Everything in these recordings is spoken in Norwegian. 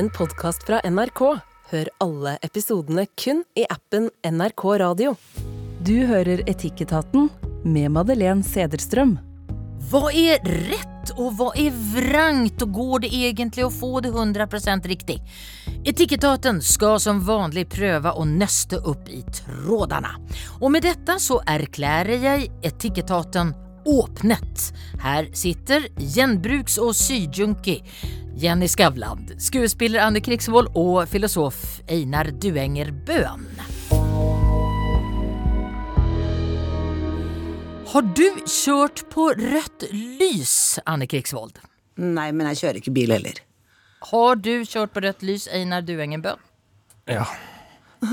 en podkast fra NRK. Hør alle episodene kun i appen NRK Radio. Du hører Etikketaten med Madeleine Sederstrøm. Hva er rett og hva er vrangt og går det egentlig å få det 100% riktig? Etikketaten skal som vanlig prøve å nøste opp i trådene. Og med dette så erklærer jeg Etikketaten åpnet. Her sitter gjenbruks- og syjunkie Jenny Skavland, skuespiller Anne Krigsvold og filosof Einar Duenger Bøhn. Har du kjørt på rødt lys, Anne Krigsvold? Nei, men jeg kjører ikke bil heller. Har du kjørt på rødt lys, Einar Duengen Bøhn? Ja.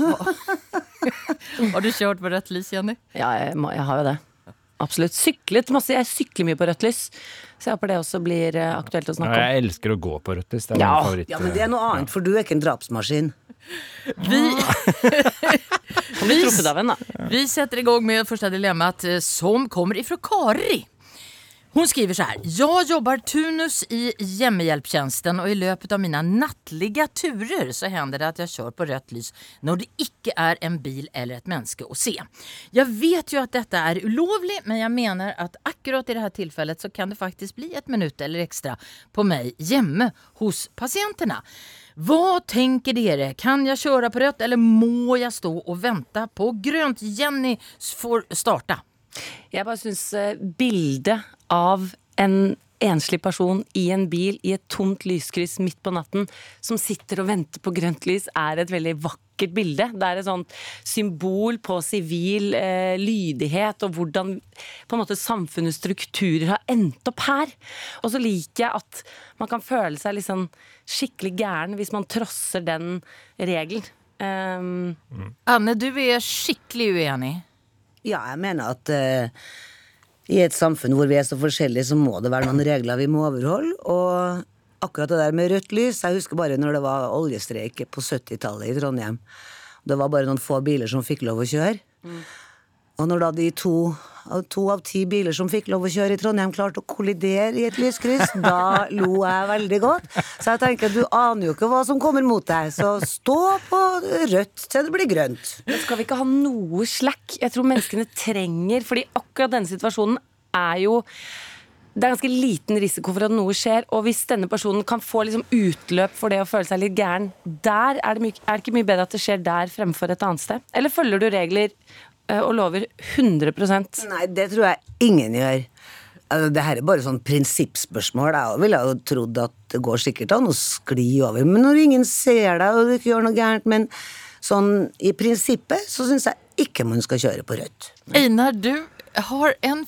Har du kjørt på rødt lys, Jenny? Ja, jeg, må, jeg har jo det. Absolutt. Syklet masse. Jeg sykler mye på rødt lys. Så jeg håper det også blir eh, aktuelt å snakke om. jeg elsker å gå på rødt lys. Det er Ja. min favoritt. Ja, men det er noe annet, for du er ikke en drapsmaskin. Vi, Vi, vi setter igång med første dilemmaet, eh, som kommer ifra Kari. Hun skriver så här. Jeg jobber turnus i hjemmehjelptjenesten, og i løpet av mine nattlige turer så hender det at jeg kjører på rødt lys når det ikke er en bil eller et menneske å se. Jeg vet jo at dette er ulovlig, men jeg mener at akkurat i dette tilfellet så kan det faktisk bli et minutt eller ekstra på meg hjemme hos patienterna. Hva tenker dere? Kan jeg kjøre på rødt, eller må jeg stå og vente på grønt? Jenny får starte. Jeg bare syns bildet av en enslig person i en bil i et tomt lyskryss midt på natten som sitter og venter på grønt lys, er et veldig vakkert bilde. Det er et sånt symbol på sivil eh, lydighet og hvordan på en måte samfunnets strukturer har endt opp her. Og så liker jeg at man kan føle seg sånn skikkelig gæren hvis man trosser den regelen. Um, Anne, du er skikkelig uenig. Ja, jeg mener at uh, i et samfunn hvor vi er så forskjellige, så må det være noen regler vi må overholde. Og akkurat det der med rødt lys Jeg husker bare når det var oljestreik på 70-tallet i Trondheim. Det var bare noen få biler som fikk lov å kjøre. Og når da de to, to av ti biler som fikk lov å kjøre i Trondheim, klarte å kollidere i et lyskryss, da lo jeg veldig godt. Så jeg tenker, du aner jo ikke hva som kommer mot deg, så stå på rødt til det blir grønt. Men skal vi ikke ha noe slack? Jeg tror menneskene trenger Fordi akkurat denne situasjonen er jo det er ganske liten risiko for at noe skjer, og hvis denne personen kan få liksom utløp for det å føle seg litt gæren, der er det, mye, er det ikke mye bedre at det skjer der fremfor et annet sted? Eller følger du regler og lover 100% Nei, det tror jeg ingen gjør. Altså, det her er bare sånn prinsippspørsmål. Jeg ville jo trodd at det går sikkert an å skli over, men når ingen ser deg og du ikke gjør noe gærent, men sånn i prinsippet så syns jeg ikke man skal kjøre på rødt. Einar, du har en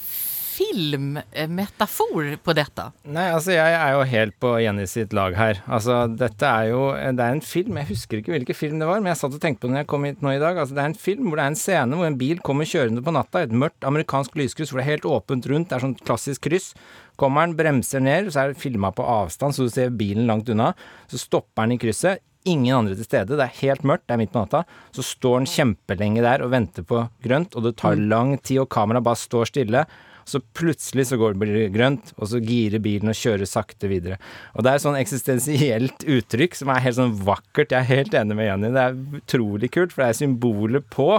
filmmetafor på dette. Nei, altså jeg er jo helt på Jenny sitt lag her. Altså dette er jo Det er en film, jeg husker ikke hvilken film det var, men jeg satt og tenkte på det når jeg kom hit nå i dag. Altså det er en film hvor det er en scene hvor en bil kommer kjørende på natta, et mørkt amerikansk lyskryss hvor det er helt åpent rundt, det er sånn klassisk kryss. Kommer den, bremser ned, så er det filma på avstand, så du ser bilen langt unna. Så stopper den i krysset. Ingen andre til stede, det er helt mørkt, det er midt på natta. Så står den kjempelenge der og venter på grønt, og det tar lang tid, og kameraet bare står stille. Så plutselig så går det grønt, og så girer bilen og kjører sakte videre. Og det er et sånn eksistensielt uttrykk som er helt sånn vakkert. Jeg er helt enig med Jenny. Det er utrolig kult, for det er symbolet på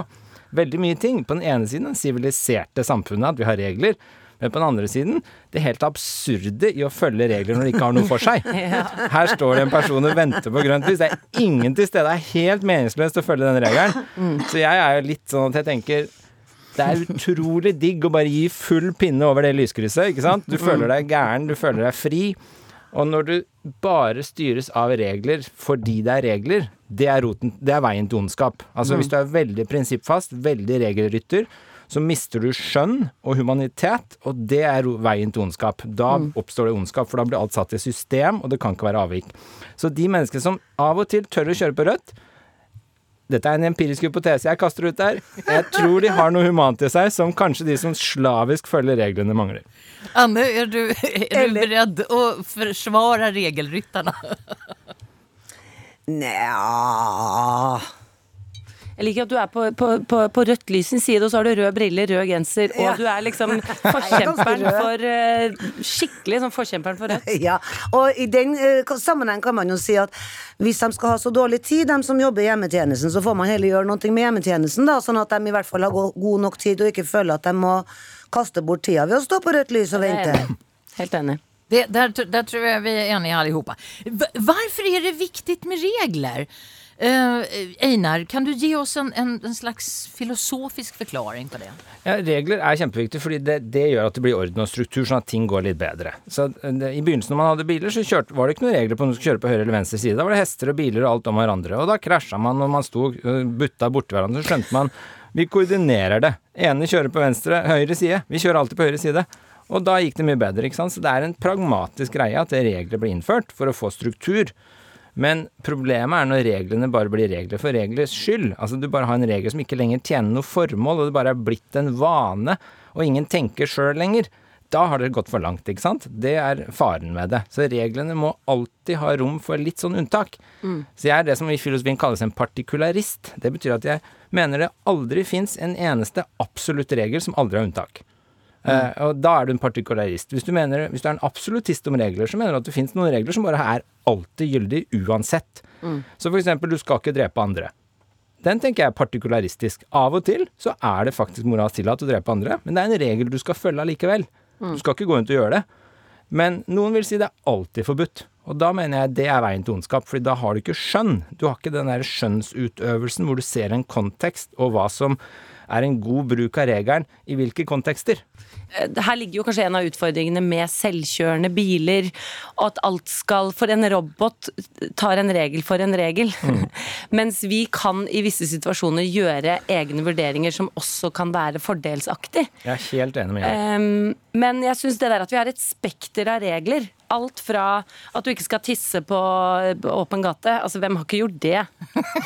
veldig mye ting. På den ene siden det siviliserte samfunnet, at vi har regler. Men på den andre siden det helt absurde i å følge regler når de ikke har noe for seg. Her står det en person og venter på grønt lys. Det er ingen til stede. Det er helt meningsløst å følge den regelen. Så jeg er jo litt sånn at jeg tenker det er utrolig digg å bare gi full pinne over det lyskrysset, ikke sant? Du føler deg gæren, du føler deg fri. Og når du bare styres av regler fordi det er regler, det er, roten, det er veien til ondskap. Altså hvis du er veldig prinsippfast, veldig regelrytter, så mister du skjønn og humanitet, og det er veien til ondskap. Da oppstår det ondskap, for da blir alt satt i system, og det kan ikke være avvik. Så de menneskene som av og til tør å kjøre på rødt, dette er en empirisk hypotese jeg kaster ut der. Jeg tror de har noe humant i seg som kanskje de som slavisk følger reglene, mangler. Anne, er du, er du beredd å forsvare regelrytterne? Nja Jeg liker at du er på, på, på, på rødt lys sin side, og så har du rød briller, rød genser, og Ja. du er liksom forkjemperen for eh, Skikkelig sånn forkjemperen for rødt. Ja, og i den uh, sammenheng kan man jo si at hvis de skal ha så dårlig tid, de som jobber i hjemmetjenesten, så får man heller gjøre noe med hjemmetjenesten, da, sånn at de i hvert fall har god nok tid og ikke føler at de må kaste bort tida ved å stå på rødt lys og vente. Helt enig. Det, der, der, tror jeg vi er enige allihopa. sammen. Hvorfor er det viktig med regler? Eh, Einar, kan du gi oss en, en, en slags filosofisk forklaring på det? Ja, regler er kjempeviktig, fordi det, det gjør at det blir orden og struktur, sånn at ting går litt bedre. Så eh, det, I begynnelsen når man hadde biler, så kjørte, var det ikke noen regler på om du skulle kjøre på høyre eller venstre side. Da var det hester og biler og alt om hverandre. Og da krasja man når man sto og butta borti hverandre. Så skjønte man vi koordinerer det. Ene kjører på venstre, høyre side. Vi kjører alltid på høyre side. Og da gikk det mye bedre. ikke sant? Så det er en pragmatisk greie at regler blir innført for å få struktur. Men problemet er når reglene bare blir regler for reglers skyld. Altså du bare har en regel som ikke lenger tjener noe formål, og det bare er blitt en vane, og ingen tenker sjøl lenger. Da har det gått for langt, ikke sant. Det er faren med det. Så reglene må alltid ha rom for litt sånn unntak. Så jeg er det som i filosofien kalles en partikularist. Det betyr at jeg mener det aldri fins en eneste absolutt regel som aldri har unntak. Eh, og da er du en partikularist. Hvis du, mener, hvis du er en absolutist om regler, så mener du at det fins noen regler som bare er alltid gyldig uansett. Så for eksempel, du skal ikke drepe andre. Den tenker jeg er partikularistisk. Av og til så er det faktisk moralsk tillatt å drepe andre, men det er en regel du skal følge allikevel. Du skal ikke gå rundt og gjøre det. Men noen vil si det er alltid forbudt. Og da mener jeg det er veien til ondskap, fordi da har du ikke skjønn. Du har ikke den der skjønnsutøvelsen hvor du ser en kontekst og hva som er en god bruk av regelen i hvilke kontekster. Eh, Her ligger jo kanskje en av utfordringene med selvkjørende biler, og at alt skal For en robot tar en regel for en regel. Mens vi kan i visse situasjoner gjøre egne vurderinger som også kan være fordelsaktig. Jeg er helt enig med deg. Um, men jeg syns det der at vi har et spekter av regler Alt fra at du ikke skal tisse på åpen gate. Altså, hvem har ikke gjort det?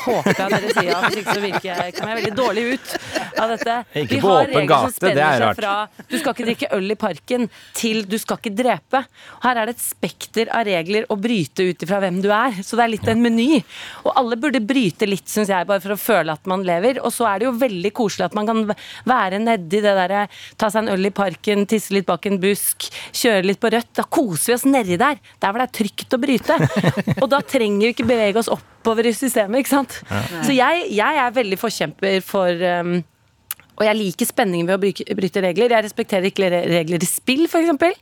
Håper jeg dere sier ja. Hvis ikke så virker jeg, kommer jeg veldig dårlig ut av dette. Ikke Vi på har åpen gate, det er rart. Fra du skal ikke drikke øl i parken til du skal ikke drepe. Her er det et spekter av regler å bryte ut ifra hvem du er. Så det er litt en meny. Og alle burde bryte litt, syns jeg, bare for å føle at man lever. Og så er det jo veldig koselig at man kan være nedi det derre ta seg en øl i parken, tisse litt bak en busk, kjøre litt på rødt. Da koser vi oss nedi der. Der hvor det er trygt å bryte. Og da trenger vi ikke bevege oss oppover i systemet, ikke sant. Så jeg, jeg er veldig forkjemper for um, og jeg liker spenningen ved å bryte regler. Jeg respekterer ikke regler i spill, f.eks.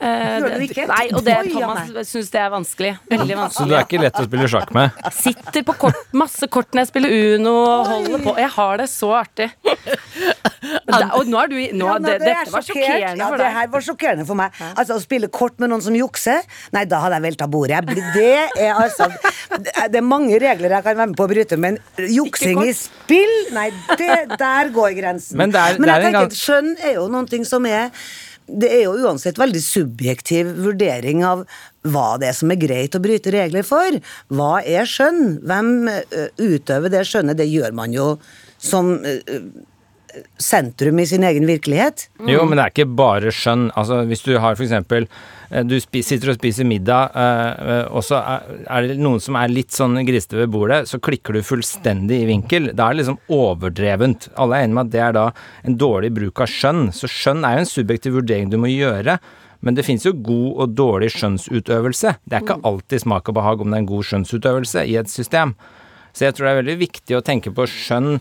Gjør du ikke? Nei, og det Thomas syns det er vanskelig. Veldig Så du er ikke lett å spille sjakk med? Sitter på kort, masse kort når jeg spiller Uno og holder på. Jeg har det så artig. Da, og nå er du i nå, Ja, det, det Dette var sjokkerende Ja, for det her var sjokkerende for meg. Altså Å spille kort med noen som jukser, nei, da hadde jeg velta bordet. Jeg Det er altså Det er mange regler jeg kan være med på å bryte, men juksing i spill, nei, det, der går grensen. Men der, men jeg er tenker gang- skjønn er jo noen ting som er det er jo uansett veldig subjektiv vurdering av hva det er som er greit å bryte regler for. Hva er skjønn? Hvem utøver det skjønnet? Det gjør man jo som ø, sentrum i sin egen virkelighet. Jo, men det er ikke bare skjønn. Altså, hvis du har eksempel eh, Du sitter og spiser middag, eh, eh, og så er- er det noen som er litt sånn grisete ved bordet, så klikker du fullstendig i vinkel. Da er det liksom overdrevent. Alle er enige med at det er da en dårlig bruk av skjønn. Så skjønn er jo en subjektiv vurdering du må gjøre. Men det fins jo god og dårlig skjønnsutøvelse. Det er ikke alltid smak og behag om det er en god skjønnsutøvelse i et system. Så jeg tror det er veldig viktig å tenke på skjønn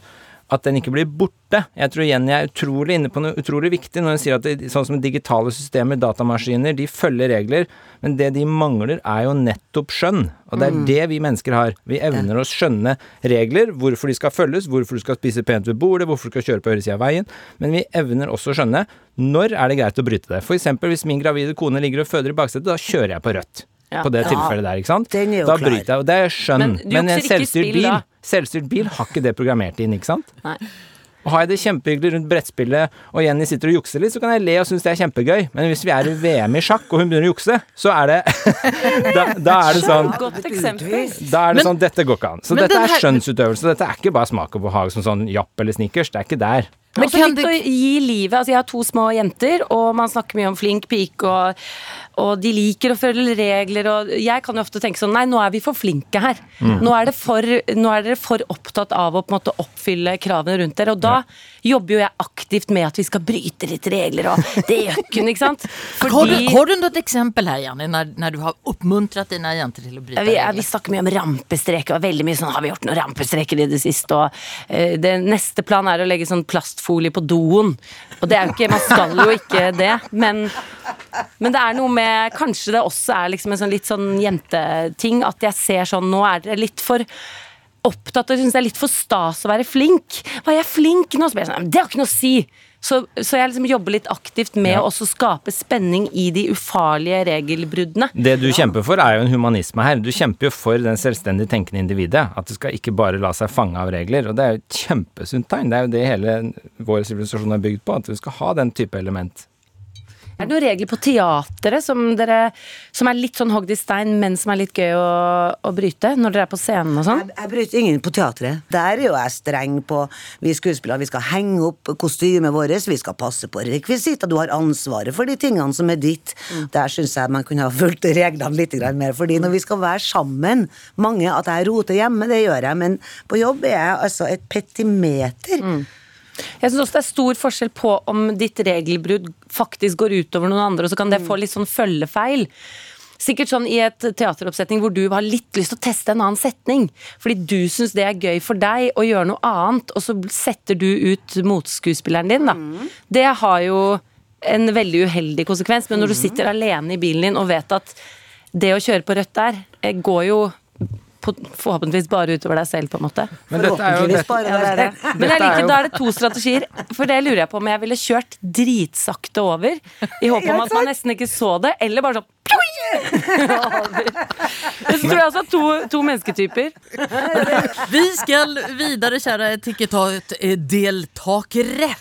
at den ikke blir borte. Jeg tror Jenny er utrolig inne på noe utrolig viktig når hun sier at det, sånn som digitale systemer, datamaskiner, de følger regler, men det de mangler er jo nettopp skjønn. Og det er det vi mennesker har. Vi evner å skjønne regler, hvorfor de skal følges, hvorfor du skal spise pent ved bordet, hvorfor du skal kjøre på høyre side av veien, men vi evner også å skjønne når er det greit å bryte det. For eksempel hvis min gravide kone ligger og føder i baksetet, da kjører jeg på rødt. Ja. På det tilfellet der, ikke sant? den er jo da klar. bryter jeg, og det er skjønn. Men Men, en selvstyrt bil? Selvstyrt bil har ikke det programmert inn, ikke sant? Nei. Og har jeg det kjempehyggelig rundt brettspillet, og Jenny sitter og jukser litt, så kan jeg le og synes det er kjempegøy. Men hvis vi er i VM i sjakk, og hun begynner å jukse, så er det da, da er det sånn da er det Men- sånn, dette går ikke an. Så dette er skjønnsutøvelse. Dette er ikke bare smak og behag som sånn japp eller snickers. Det er ikke der. Men også kan å gi livet Altså, jeg har to små jenter, og man snakker mye om flink pike, og, og de liker å følge regler, og jeg kan jo ofte tenke sånn Nei, nå er vi for flinke her. Nå, er det for, nå er dere for opptatt av å på en måte oppfylle kravene rundt dere, og da jobber jo jeg aktivt med at vi skal bryte litt regler, og det gjør ikke ikke sant? Har du, har du något eksempel her, Janne, når, når du har oppmuntret dine jenter til å bryte vi, regler? vi snakker mye om rampestreker, og veldig mye sånn har vi gjort noen rampestreker i det siste. Og uh, det neste plan er å legge sånn plastfolie på doen. Og det er jo ikke, man skal jo ikke det, men, men det er noe med Kanskje det også er liksom en sånn litt sånn jenteting, at jeg ser sånn Nå er dere litt for opptatt og syns det er litt for stas å være flink. Var jeg flink nå? Så blir jeg sånn, Det har ikke noe å si. Så, så jeg liksom jobber litt aktivt med Ja. å også skape spenning i de ufarlige regelbruddene. Det du kjemper for, er jo en humanisme her. Du kjemper jo for den selvstendig tenkende individet. At det skal ikke bare la seg fange av regler. Og det er jo et kjempesunt tegn. Det er jo det hele vår sivilisasjon er bygd på. At du skal ha den type element. Er det noen regler på teateret som, dere, som er litt sånn hogd i stein, men som er litt gøy å, å bryte når dere er på scenen og sånn? Jeg, jeg bryter ingen på teatret. Der er jo jeg streng på Vi skuespillere, vi skal henge opp kostymet vårt, vi skal passe på rekvisitter. Du har ansvaret for de tingene som er ditt. Der syns jeg man kunne ha fulgt reglene litt mer. Fordi når vi skal være sammen, mange at jeg roter hjemme, det gjør jeg, men på jobb er jeg altså et petimeter. Jeg syns også det er stor forskjell på om ditt regelbrudd faktisk går utover noen andre, og så kan det få litt sånn følgefeil. Sikkert sånn i et teateroppsetning hvor du har litt lyst til å teste en annen setning. Fordi du syns det er gøy for deg å gjøre noe annet, og så setter du ut motskuespilleren din, da. Det har jo en veldig uheldig konsekvens, men når du sitter alene i bilen din og vet at det å kjøre på rødt der eh, går jo forhåpentligvis bare utover deg selv, på en måte. Men dette er jo dette, Ja, det er det. Men jeg er liker, da er det to strategier. For det lurer jeg på om jeg ville kjørt dritsakte over. I håp om at man nesten ikke så det. Eller bare sånn. Så tror jeg altså to, to mennesketyper. Vi skal videre, kjære etikettat-deltakere.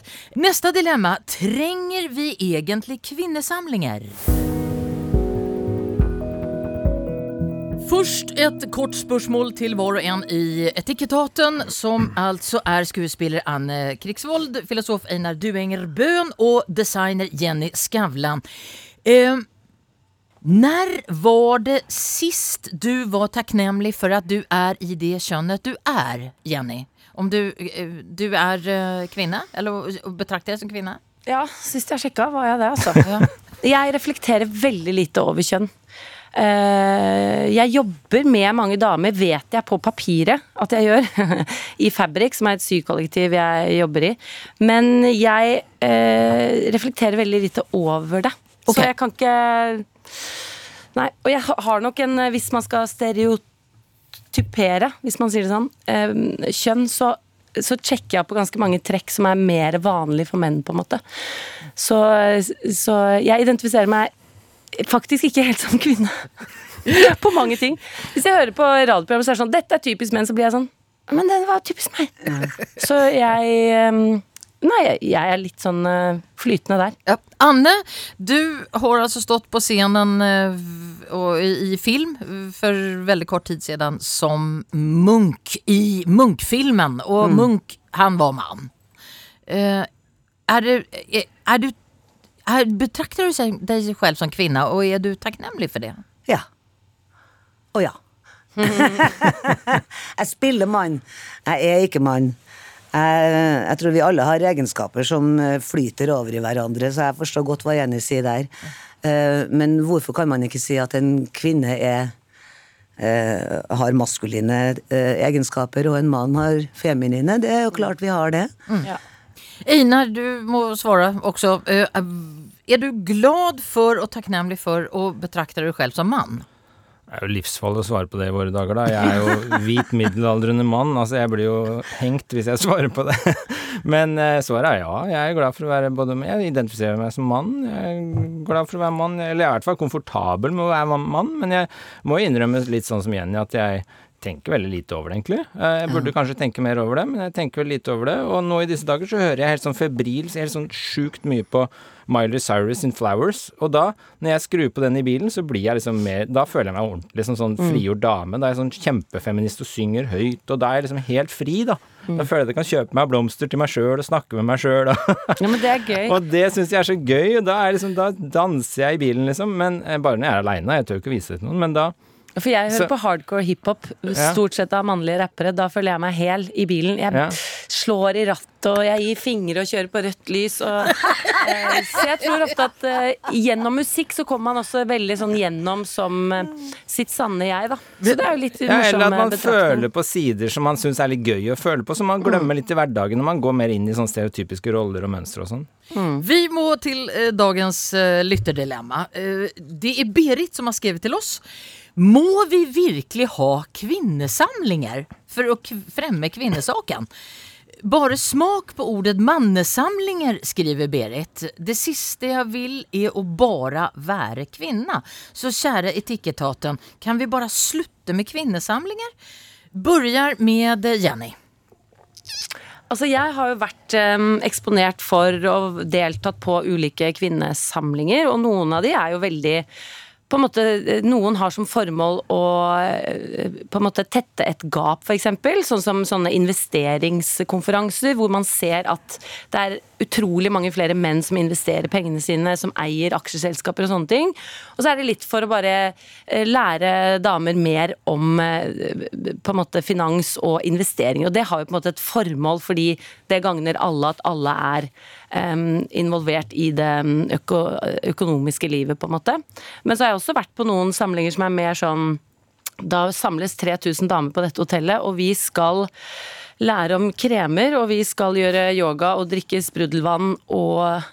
Neste dilemma. Trenger vi egentlig kvinnesamlinger? Først et kort spørsmål til hver og en i Etikettaten, som altså er skuespiller Anne Krigsvold, filosof Einar Duenger Bøhn og designer Jenny Skavlan. Eh, når var det sist du var takknemlig for at du er i det kjønnet du er, Jenny? Om du, eh, du er eh, kvinne, eller betrakter deg som kvinne? Ja, sist jeg sjekka, var jeg det, altså. Jeg reflekterer veldig lite over kjønn. Eh, jeg jobber med mange damer, vet jeg på papiret at jeg gjør, i Fabrik, som er et sykollektiv jeg jobber i. Men jeg eh, reflekterer veldig lite over det. Okay. Så jeg kan ikke Nei. Og jeg har nok en Hvis man skal stereotypere, hvis man sier det sånn, eh, kjønn, så så sjekker jeg på ganske mange trekk som er mer vanlig for menn, på en måte. Så, så jeg identifiserer meg faktisk ikke helt som kvinne. på mange ting. Hvis jeg hører på radioprogram så er det sånn 'Dette er typisk menn', så blir jeg sånn Men det var typisk meg. Så jeg um, Nei, jeg er litt sånn uh, flytende der. Ja. Anne, du har altså stått på scenen uh, i, i film for veldig kort tid siden som Munch i Munch-filmen. Og Munch, han var mann. Uh, er det, er, er du, er, betrakter du deg selv som kvinne, og er du takknemlig for det? Ja. Å ja. jeg spiller mann. Jeg er ikke mann. Jeg, jeg tror vi alle har egenskaper som eh, flyter over i hverandre, så jeg forstår godt hva Jenny sier der. Eh, Men hvorfor kan man ikke si at en kvinne er eh, har maskuline egenskaper, og en mann har feminine? Det er jo klart vi har det. Einar, du må svare også. Eh, Er du glad for og takknemlig for å betrakte deg selv som mann? Det er jo livsfarlig å svare på det i våre dager, da. Jeg er jo hvit middelaldrende mann. Altså, jeg blir jo hengt hvis jeg svarer på det. Men eh, svaret er ja. Jeg er glad for å være både Jeg identifiserer meg som mann. Jeg er glad for å være mann. Eller jeg er i hvert fall komfortabel med å være mann. Men jeg må innrømme litt sånn som Jenny, at jeg tenker veldig lite over det, egentlig. Eh, Jeg burde kanskje tenke mer over det, men jeg tenker veldig lite over det. Og nå i disse dager så hører jeg helt sånn febril, helt sånn sjukt mye på Miley Cyrus in Flowers. Og da, når jeg skrur på den i bilen, så blir jeg liksom mer Da føler jeg meg ordentlig som sånn frigjort dame. Da er jeg sånn kjempefeminist og synger høyt, og da er jeg liksom helt fri, da. Da føler jeg at jeg kan kjøpe meg blomster til meg sjøl og snakke med meg sjøl. Ja, men det er gøy. Og det syns jeg er så gøy, og da, er liksom, da danser jeg i bilen, liksom. Men eh, bare når jeg er aleine. Jeg tør ikke vise det til noen, men da For jeg hører Så- på hardcore hiphop, stort sett av mannlige rappere. Da føler jeg meg hel i bilen. Jeg Ja. slår i rattet, og jeg gir fingre og kjører på rødt lys. Og, eh, så jeg tror ofte at eh, gjennom musikk så kommer man også veldig sånn gjennom som eh, sitt sanne jeg, da. Så det er jo litt ja, morsom Eller at man føler på sider som man syns er litt gøy å føle på, som man glemmer litt i hverdagen når man går mer inn i sånne stereotypiske roller og mønstre og sånn. Vi må til eh, dagens eh, lytterdilemma. Eh, det er Berit som har skrevet til oss. Må vi virkelig ha kvinnesamlinger for å fremme kvinnesaken? Bare smak på ordet mannesamlinger, skriver Berit. Det siste jeg vil er å bare være kvinne. Så kjære Etikketaten, kan vi bare slutte med kvinnesamlinger? Begynner med Jenny. Altså, jeg har jo vært em, eksponert for og deltatt på ulike kvinnesamlinger, og noen av de er jo veldig på en måte, Noen har som formål å eh, på en måte tette et gap, f.eks. Sånn som sånne investeringskonferanser, hvor man ser at det er utrolig mange flere menn som investerer pengene sine, som eier aksjeselskaper og sånne ting. Og så er det litt for å bare eh, lære damer mer om eh, på en måte finans og investeringer. Og det har jo på en måte et formål, fordi det gagner alle at alle er um, involvert i det øko økonomiske livet, på en måte. Men så har jeg også vært på noen samlinger som er mer sånn Da samles 3000 damer på dette hotellet, og vi skal lære om kremer, og vi skal gjøre yoga og drikke sprudelvann og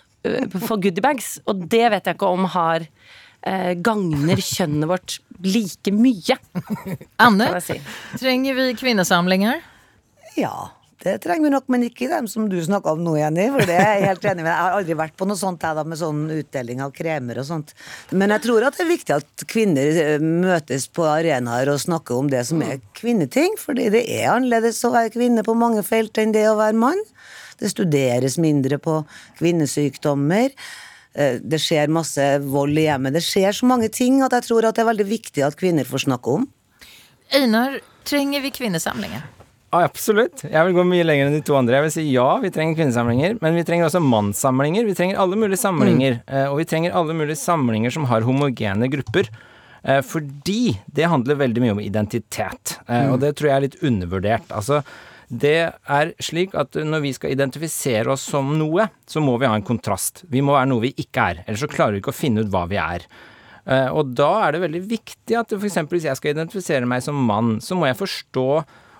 få goodiebags. Og det vet jeg ikke om har eh, gagner kjønnet vårt like mye, Anne, si. trenger vi kvinnesamlinger? Ja, det trenger vi nok, men ikke dem som du snakka om nå, Jenny. For det er jeg helt enig med. Jeg har aldri vært på noe sånt jeg, da, med sånn utdeling av kremer og sånt. Men jeg tror at det er viktig at kvinner eh, møtes på arenaer og snakker om det som er kvinneting. Fordi det er annerledes å være kvinne på mange felt enn det å være mann. Det studeres mindre på kvinnesykdommer. Eh, Det skjer masse vold i hjemmet. Det skjer så mange ting at jeg tror at det er veldig viktig at kvinner får snakke om. Einar, trenger vi kvinnesamlinger? Ja, absolutt. Jeg vil gå mye lenger enn de to andre. Jeg vil si ja, vi trenger kvinnesamlinger, men vi trenger også mannssamlinger. Vi trenger alle mulige samlinger. mm. Og vi trenger alle mulige samlinger som har homogene grupper. Eh, Fordi det handler veldig mye om identitet, eh, og det tror jeg er litt undervurdert. Altså, det er slik at når vi skal identifisere oss som noe, så må vi ha en kontrast. Vi må være noe vi ikke er, ellers så klarer vi ikke å finne ut hva vi er. Eh, Og da er det veldig viktig at f.eks. hvis jeg skal identifisere meg som mann, så må jeg forstå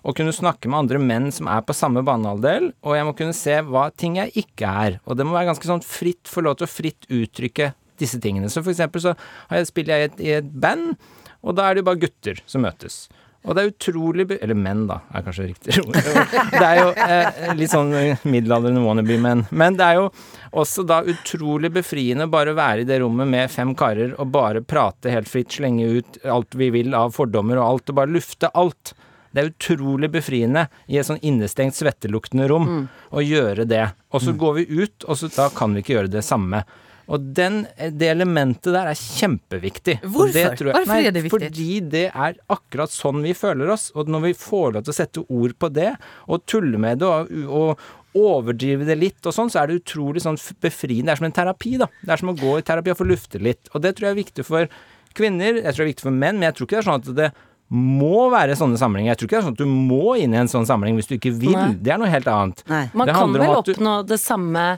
og kunne snakke med andre menn som er på samme banehalvdel, og jeg må kunne se hva ting jeg ikke er. Og det må være ganske sånn fritt, få lov til å fritt uttrykke disse tingene. Så for eksempel så jeg, spiller jeg i et, i et band, og da er det jo bare gutter som møtes. Og det er utrolig Eller menn, da, er kanskje riktig ord. Det er jo eh, litt sånn middelaldrende wannabe-menn. Men det er jo også da utrolig befriende bare å være i det rommet med fem karer og bare prate helt fritt, slenge ut alt vi vil av fordommer og alt, og bare lufte alt. Det er utrolig befriende i et sånn innestengt, svetteluktende rom å gjøre det. Og så går vi ut, og så da kan vi ikke gjøre det samme. Og den, det elementet der er kjempeviktig. Hvorfor? jeg- Hvorfor er det viktig? Fordi det er akkurat sånn vi føler oss. Og når vi får lov til å sette ord på det, og tulle med det, og, og overdrive det litt og sånn, så er det utrolig sånn befriende. Det er som en terapi, da. Det er som å gå i terapi og få lufte litt. Og det tror jeg er viktig for kvinner, jeg tror det er viktig for menn, men jeg tror ikke det er sånn at det må være sånne samlinger. Jeg tror ikke det er sånn at du må inn i en sånn samling hvis du ikke vil. Nei. Det er noe helt annet. Nei. Man Det kan vel at du- oppnå det samme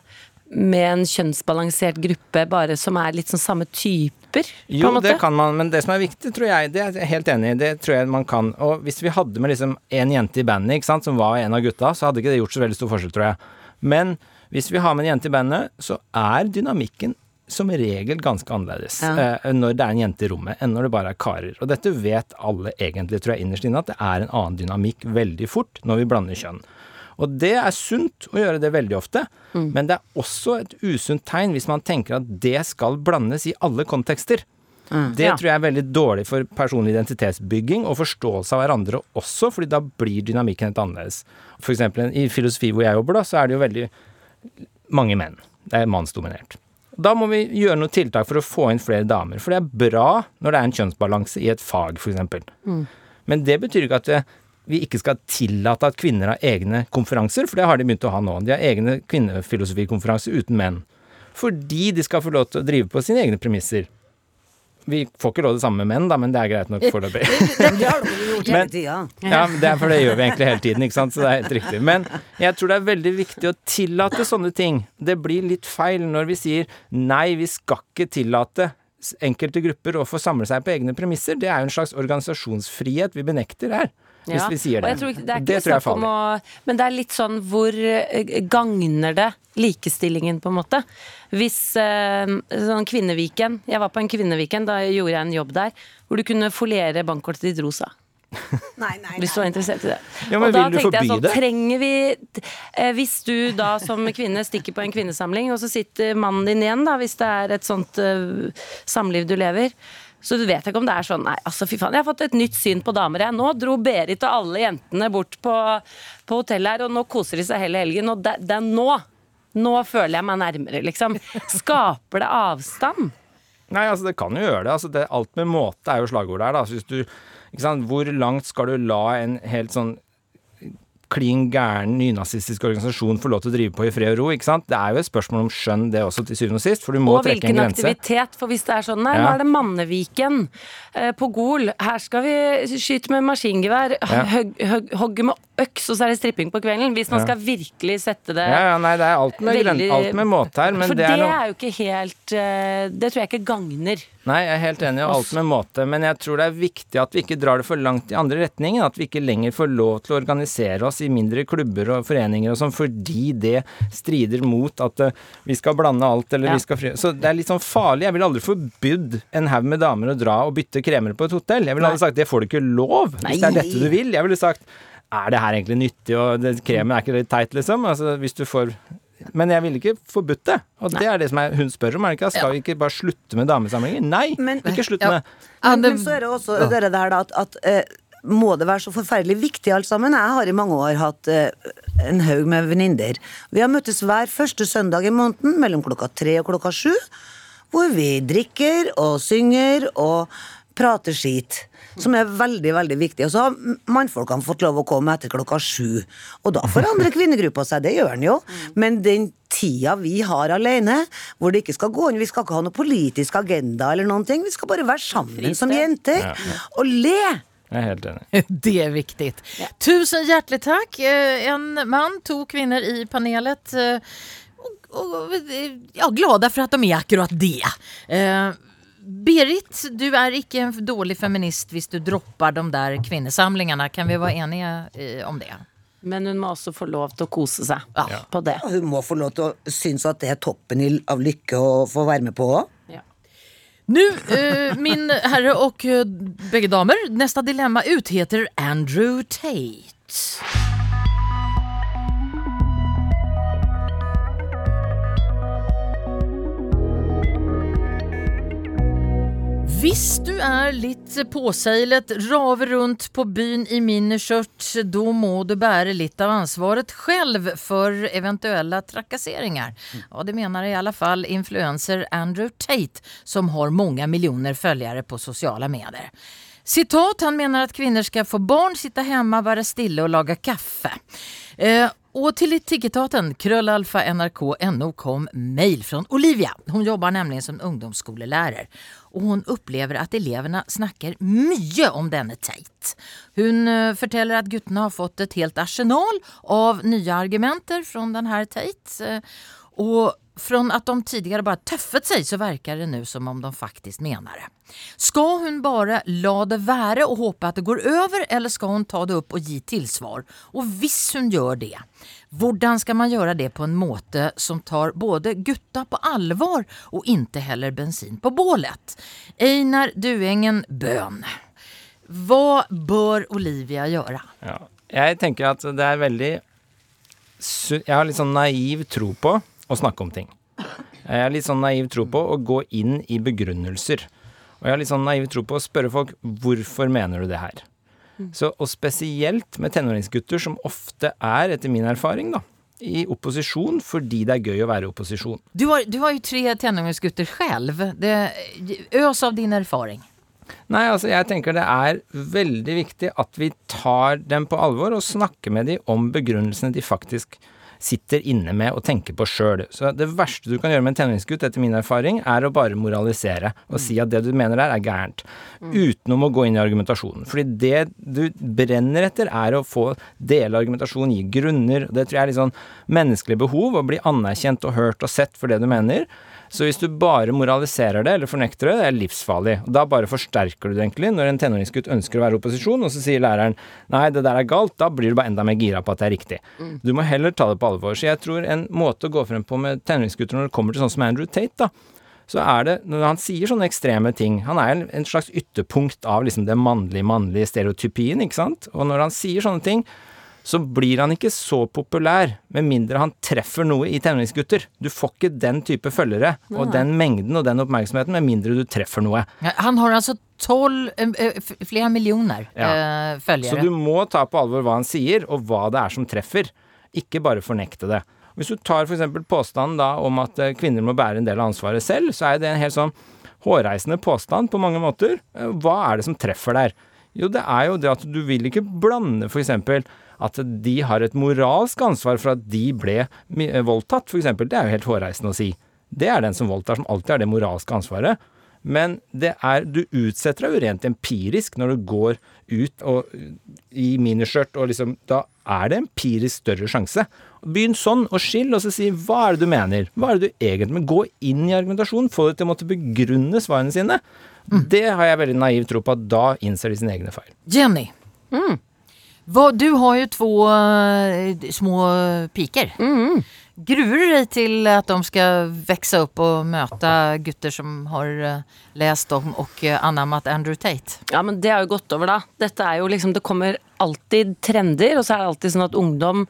med en kjønnsbalansert gruppe, bare som er litt sånn samme typer? på Jo, en måte? det kan man, men det som er viktig, tror jeg, det er jeg helt enig i, det tror jeg man kan. Og hvis vi hadde med liksom en jente i bandet, ikke sant, som var en av gutta, så hadde ikke det gjort så veldig stor forskjell, tror jeg. Men hvis vi har med en jente i bandet, så er dynamikken som regel ganske annerledes Ja. eh, når det er en jente i rommet, enn når det bare er karer. Og dette vet alle egentlig, tror jeg, innerst inne, at det er en annen dynamikk veldig fort når vi blander kjønn. Og det er sunt å gjøre det veldig ofte, men det er også et usunt tegn hvis man tenker at det skal blandes i alle kontekster. Det Ja. tror jeg er veldig dårlig for personlig identitetsbygging og forståelse av hverandre også, fordi da blir dynamikken helt annerledes. For eksempel i filosofi hvor jeg jobber, da, så er det jo veldig mange menn. Det er mannsdominert. Da må vi gjøre noen tiltak for å få inn flere damer, for det er bra når det er en kjønnsbalanse i et fag, f.eks. Men det betyr ikke at det, vi ikke skal tillate at kvinner har egne konferanser, for det har de begynt å ha nå. De har egne kvinnefilosofikonferanser uten menn. Fordi de skal få lov til å drive på sine egne premisser. Vi får ikke lov det samme med menn, da, men det er greit nok foreløpig. Det har dere gjort hele tida. Ja, det er for det gjør vi egentlig hele tiden, ikke sant. Så det er helt riktig. Men jeg tror det er veldig viktig å tillate sånne ting. Det blir litt feil når vi sier nei, vi skal ikke tillate enkelte grupper å få samle seg på egne premisser. Det er jo en slags organisasjonsfrihet vi benekter her, hvis Ja, vi sier det. jeg tror det er det tror jeg er farlig. å Men det er litt sånn hvor eh, gagner det likestillingen, på en måte? Hvis eh, sånn Kvinneviken Jeg var på en Kvinneviken, da gjorde jeg en jobb der, hvor du kunne foliere bankkortet ditt rosa. Nei, nei, nei. Hvis du var interessert i det. Ja, men og da vil du tenkte jeg sånn, trenger vi eh, Hvis du da som kvinne stikker på en kvinnesamling, og så sitter mannen din igjen, da, hvis det er et sånt eh, samliv du lever. Så du vet ikke om det er sånn Nei, altså fy faen, jeg har fått et nytt syn på damer, jeg. Nå dro Berit og alle jentene bort på, på hotellet her, og nå koser de seg hele helgen. Og det, det er nå. Nå føler jeg meg nærmere, liksom. Skaper det avstand? Nei, altså det kan jo gjøre det. Altså det alt med måte er jo slagordet her, da. Du, sant, hvor langt skal du la en helt sånn klin gæren nynazistisk organisasjon få lov til å drive på i fred og ro, ikke sant? Det er jo et spørsmål om skjønn det også, til syvende og sist, for du må Og trekke en grense. Og hvilken aktivitet. For hvis det er sånn Nei, nå er det Manneviken eh, på Gol. Her skal vi skyte med maskingevær, Ja. hogge med øks, og så er det stripping på kvelden. Hvis man Ja. skal virkelig sette det Ja, ja, nei, det er alt med, Veldig- alt med måte her, men For det er noe jo ikke helt eh, Det tror jeg ikke gagner. Nei, jeg er helt enig i alt med måte, men jeg tror det er viktig at vi ikke drar det for langt i andre retningen. At vi ikke lenger får lov til å organisere oss i mindre klubber og foreninger og sånn, fordi det strider mot at eh, vi skal blande alt, eller Ja. vi skal fri... Så det er litt sånn farlig. Jeg ville aldri forbudt en haug med damer å dra og bytte kremer på et hotell. Jeg ville aldri sagt det får du ikke lov, hvis det er dette du vil. Jeg ville sagt er det her egentlig nyttig, og det, kremen er ikke litt teit, liksom? Altså, hvis du får men jeg ville ikke forbudt det. Og det er det som er, hun spør om. er det ikke? Skal vi ikke bare slutte med damesamlinger? Nei, Men- ikke slutt Ja. med Men, det- men så er det også det der da at, at eh, må det være så forferdelig viktig alt sammen? Jeg har i mange år hatt eh, en haug med venninner. Vi har møttes hver første søndag i måneden mellom klokka tre og klokka sju. Hvor vi drikker og synger og prater skit. Som er veldig, veldig viktig. Og så har mannfolkene fått lov å komme etter klokka sju. Og da forandrer kvinnegruppa seg, det gjør den jo. Men den tida vi har alene, hvor det ikke skal gå inn, vi skal ikke ha noe politisk agenda eller noen ting, vi skal bare være sammen som jenter og le. Jeg er helt enig. Det är viktigt. Tusen hjärtligt tack. Eh, En man, to kvinnor i panelet. eh, Och, och, eh, ja, glada för att de är akkurat det. Eh, Berit, du er ikke en dårlig feminist hvis du dropper de der kvinnesamlingene. Kan vi være enige eh, om det? Men hun må også få lov til å kose seg Ja. på det. Hun må få lov til å synes at det er toppen av lykke å få være med på òg. Nu, eh, min herre och eh, bägge damer, nästa dilemma ut heter Andrew Tate. Hvis du er litt påseilet, raver rundt på byen i miniskjørt, da må du bære litt av ansvaret selv for eventuelle trakasseringer. Ja, det mener i alle fall influenser Andrew Tate, som har mange millioner følgere på sosiale medier. Citat, han mener at kvinner skal få barn, sitte hjemme, være stille og lage kaffe. Eh, og til Tiggetaten, krøllalfa nrk.no, kom mail fra Olivia. Hun jobber nemlig som ungdomsskolelærer. Og hun opplever at elevene snakker mye om denne Tate. Hun eh, forteller at guttene har fått et helt arsenal av nye argumenter fra denne Tate. Eh, og fra at de tidligere bare tøffet seg, så verkar det nu som om de faktisk mener det. Ska hun bare la det være og håpe at det går over, eller skal hun ta det opp og gi tilsvar? Og hvis hun gjør det, hvordan skal man gjøre det på en måte som tar både gutta på alvor og ikke heller bensin på bålet? Einar Duengen Bøhn. Hva bør Olivia gjøre? Ja. Jeg tenker at det er veldig Jeg har litt sånn naiv tro på å snakke om ting. Jeg har litt sånn naiv tro på å gå inn i begrunnelser. Og jeg har litt sånn naiv tro på å spørre folk hvorfor mener du det her? Så, og spesielt med tenåringsgutter som ofte er, etter min erfaring, da, i opposisjon fordi det er gøy å være i opposisjon. Du har, du har jo tre tenåringsgutter selv. Det, øs av din erfaring. Nei, altså jeg tenker det er veldig viktig at vi tar dem på alvor og snakker med dem om begrunnelsene de faktisk sitter inne med og tenker på sjøl. Så det verste du kan gjøre med en tenåringsgutt, etter min erfaring, er å bare moralisere og si at det du mener der er gærent. Utenom å gå inn i argumentasjonen. Fordi det du brenner etter, er å få dele argumentasjon, gi grunner. Det tror jeg er litt sånn menneskelig behov, å bli anerkjent og hørt og sett for det du mener. Så hvis du bare moraliserer det eller fornekter det, det er livsfarlig. Og da bare forsterker du det egentlig når en tenåringsgutt ønsker å være i opposisjon, og så sier læreren nei, det der er galt, da blir du bare enda mer gira på at det er riktig. Du må heller ta det på alvor. Så jeg tror en måte å gå frem på med tenåringsgutter når det kommer til sånn som Andrew Tate, da, så er det, når han sier sånne ekstreme ting Han er en slags ytterpunkt av liksom det mannlige-mannlige stereotypien, ikke sant? Og når han sier sånne ting, så blir han ikke så populær, med mindre han treffer noe i tenåringsgutter. Du får ikke den type følgere og den mengden og den oppmerksomheten med mindre du treffer noe. Han har altså 12, flere eh, f- flera miljoner Ja. eh, följare. Så du må ta på alvor hva han sier, og hva det er som treffer. Ikke bare fornekte det. Hvis du tar f.eks. påstanden da om at eh, kvinner må bære en del av ansvaret selv, så er det en helt sånn hårreisende påstand på mange måter. Eh, Hva er det som treffer der? Jo, det er jo det at du vil ikke blande f.eks. at de har et moralsk ansvar for at de ble eh, voldtatt, f.eks. Det er jo helt hårreisende å si. Det er den som voldtar, som alltid har det moralske ansvaret. Men det er, du utsetter deg jo rent empirisk når du går ut og, i miniskjørt, og liksom Da er det empirisk større sjanse. Begynn sånn, og skill, og så si hva er det du mener? Hva er det du egentlig Men gå inn i argumentasjonen, få det til å måtte begrunne svarene sine. Det har jeg veldig naiv tro på at da innser de sine egne feil. Jenny. Vad, du har ju två eh, små piker. Gruer du dig till att de ska växa upp och möta gutter som har eh, läst om och eh, anammat Andrew Tate? Ja, men det har jo gått over, da. Dette er jo liksom, Det kommer alltid trender, og så er det alltid sånn at ungdom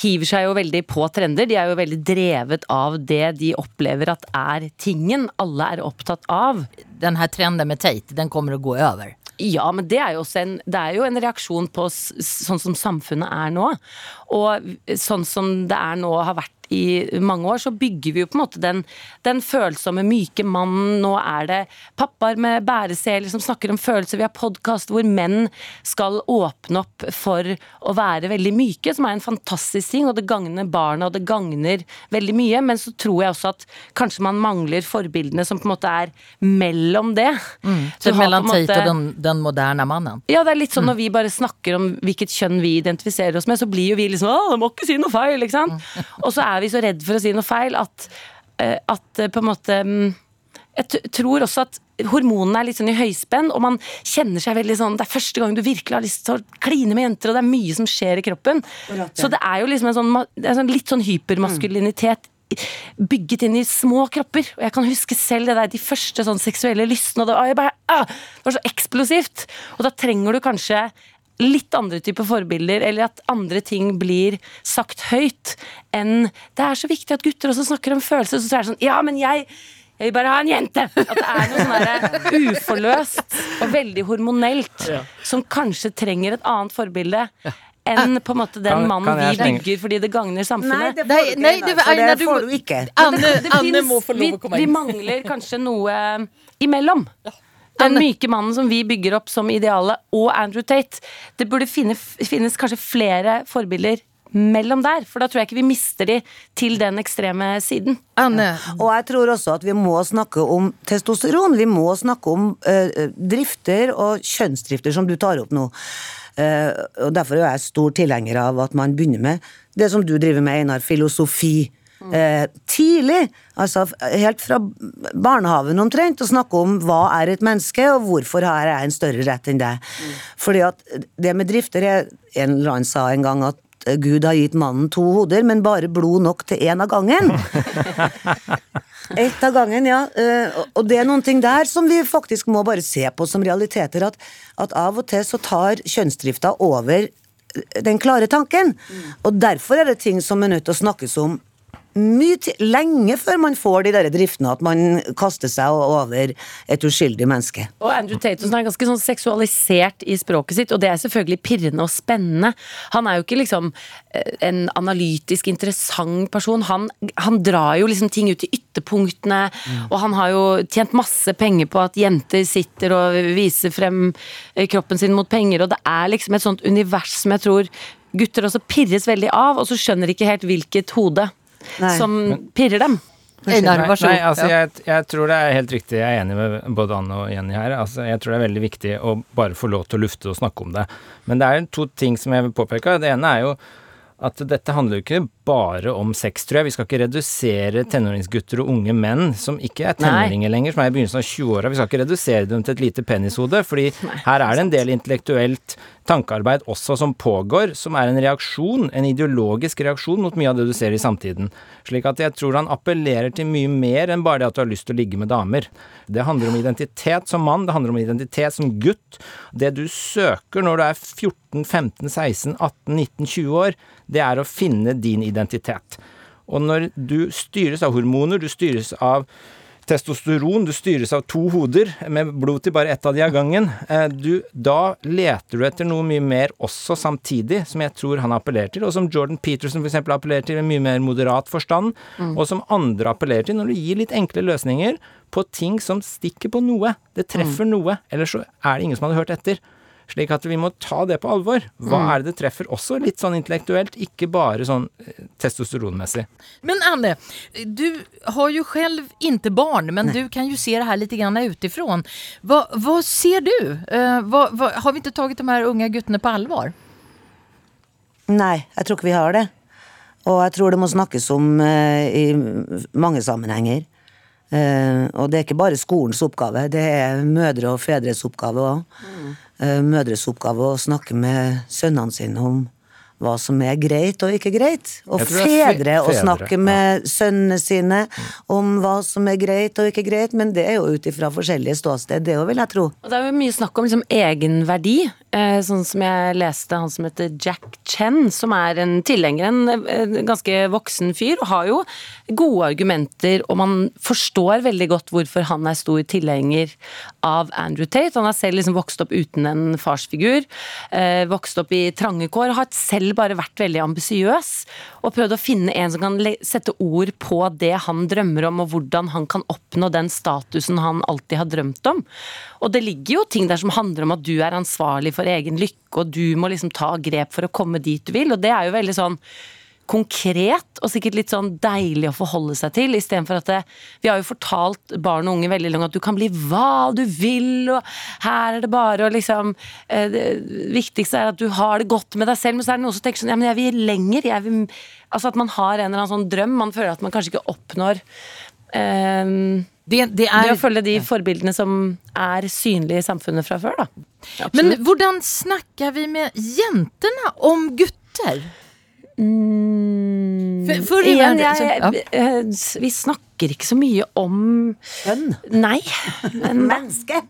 hiver seg jo veldig på trender. De er jo veldig drevet av det de opplever at er tingen alle er opptatt av. Den här trenden med Tate, den kommer att gå över. Ja, men det er jo en, det er jo en reaksjon på sånn som samfunnet er nå. Og sånn som det er nå har vært i mange år, så bygger vi jo på en måte den, den følsomme, myke mannen. Nå er det pappaer med bæreseler som snakker om følelser. Vi har podkast hvor menn skal åpne opp for å være veldig myke, som er en fantastisk ting, og det gagner barna, og det gagner veldig mye. Men så tror jeg også at kanskje man mangler forbildene som på en måte er mellom det. Så mellan på en Tate och den, den moderne mannen. ja, det er litt sånn når vi bare snakker om hvilket kjønn vi identifiserer oss med, så blir jo vi liksom Å, du må ikke si noe feil, ikke sant? Og så er vi så redd for å si noe feil at, eh, at eh, på en måte mm, Jeg tror også at hormonene er litt sånn i høyspenn, og man kjenner seg veldig sånn Det er første gang du virkelig har lyst til å kline med jenter, og det er mye som skjer i kroppen. Så det er jo liksom en sånn, er sånn litt sånn hypermaskulinitet bygget inn i små kropper. Og jeg kan huske selv det der, de første sånn seksuelle lystene. Og det, var- bare, ah, det var så eksplosivt. Og da trenger du kanskje litt andre typer forbilder, eller at andre ting blir sagt høyt, enn Det er så viktig at gutter også snakker om følelser. Så er det sånn Ja, men jeg jeg vil bare ha en jente! At det er noe sånn uforløst og veldig hormonelt som kanskje trenger et annet forbilde enn på en måte den mannen vi bygger fordi det gagner Nei, samfunnet. det får Nei, du ikke, nei, det- for det, det får du ikke. Anne, det Anne må få lov vi, å komme vi vi mangler kanskje noe imellom. Den myke mannen som vi bygger opp som idealet, og Andrew Tate. Det burde finne, finnes kanskje flere forbilder mellom der, for da tror jeg ikke vi mister de til den ekstreme siden. Anne, Og jeg tror også at vi må snakke om testosteron. Vi må snakke om uh, drifter og kjønnsdrifter, som du tar opp nå. Uh, og Derfor er jeg stor tilhenger av at man begynner med det som du driver med, Einar, filosofi. Eh, tidlig, altså helt fra barnehagen omtrent, å snakke om hva er et menneske, og hvorfor har jeg en større rett enn deg. Fordi at det med drifter er En eller annen sa en gang at eh, Gud har gitt mannen to hoder, men bare blod nok til én av gangen. Ett av gangen, ja. Eh, og- Og det er noen ting der som vi faktisk må bare se på som realiteter. At, at av og til så tar kjønnsdrifta over den klare tanken. Og derfor er det ting som er nødt til å snakkes om mye lenge før man får de der driftene at man kaster seg over et uskyldig menneske. Og Andrew Tatum er ganske sånn seksualisert i språket sitt, og det er selvfølgelig pirrende og spennende. Han er jo ikke liksom eh, en analytisk interessant person. Han, han drar jo liksom ting ut i ytterpunktene, og han har jo tjent masse penger på at jenter sitter og viser frem eh, kroppen sin mot penger, og det er liksom et sånt univers som jeg tror gutter også pirres veldig av, og så skjønner ikke helt hvilket hode Nei. som pirrer dem. Einar, vær så god. jeg tror det er helt riktig. Jeg er enig med både Anne og Jenny her. Altså, jeg tror det er veldig viktig å bare få lov til å lufte og snakke om det. Men det er to ting som jeg vil påpeke. Det ene er jo at dette handler jo ikke bare om sex, tror jeg. Vi skal ikke redusere tenåringsgutter og unge menn som ikke er tenåringer lenger, som er i begynnelsen av 20-åra. Vi skal ikke redusere dem til et lite penishode, fordi her er det en del intellektuelt tankearbeid også som pågår, som er en reaksjon, en ideologisk reaksjon mot mye av det du ser i samtiden. Slik at jeg tror han appellerer til mye mer enn bare det at du har lyst til å ligge med damer. Det handler om identitet som mann, det handler om identitet som gutt. Det du søker når du er 14, 15, 16, 18, 19, 20 år, det er å finne din identitet. Og når du styres av hormoner, du styres av testosteron, du styres av to hoder med blod til bare ett av de av gangen, eh, du, da leter du etter noe mye mer også samtidig, som jeg tror han appellerer til, og som Jordan Peterson f.eks. appellerer til i mye mer moderat forstand, og som andre appellerer til når du gir litt enkle løsninger på ting som stikker på noe. Det treffer noe, ellers så er det ingen som hadde hørt etter. Slik at vi må ta det på alvor. Hva er det det treffer? Også litt sånn intellektuelt, ikke bare sånn eh, testosteronmessig. Men Anne, du har jo selv ikke barn, men du kan jo se det her litt utenfra. utifrån. Vad, vad ser du? Uh, hva, hva, har vi ikke tatt de her unge guttene på alvor? Nei, jeg tror ikke vi har det. Og jeg tror det må snakkes om uh, i mange sammenhenger. Uh, og det er ikke bare skolens oppgave, det er mødre og fedres oppgave òg. Mødres oppgave å snakke med sønnene sine om hva som er greit og ikke greit. Og fedre å snakke snakke ja. med sønnene sine om hva som er greit og ikke greit, men det er jo ut ifra forskjellige ståsted, det òg, vil jeg tro. Og det er jo mye snakk om liksom egenverdi. Eh, sånn som jeg leste han som heter Jack Chen, som er en tilhenger, en, en ganske voksen fyr, og har jo gode argumenter, og man forstår veldig godt hvorfor han er stor tilhenger av Andrew Tate. Han har selv liksom vokst opp uten en farsfigur, eh, vokst opp i trange kår, har selv bare vært veldig ambisiøs, og prøvd å finne en som kan sette ord på det han drømmer om, og hvordan han kan oppnå den statusen han alltid har drømt om. Og det ligger jo ting der som handler om at du er ansvarlig for egen lykke, og du må liksom ta grep for å komme dit du vil, og det er jo veldig sånn konkret og sikkert litt sånn deilig å forholde seg til, istedenfor at det, vi har jo fortalt barn og unge veldig lenge at du kan bli hva du vil, og her er det bare å liksom eh, Det viktigste er at du har det godt med deg selv, men så er det noen som tenker sånn ja, men jeg vil lenger, jeg vil Altså at man har en eller annen sånn drøm, man føler at man kanskje ikke oppnår um, Det, det det er, å følge de forbildene som er synlige i samfunnet fra før, da. men hvordan snakker vi med jentene om gutter? For, for Igjen, jeg, jeg, eh, vi snakker ikke så mye om Kjønn. Nei. Men, Menneske.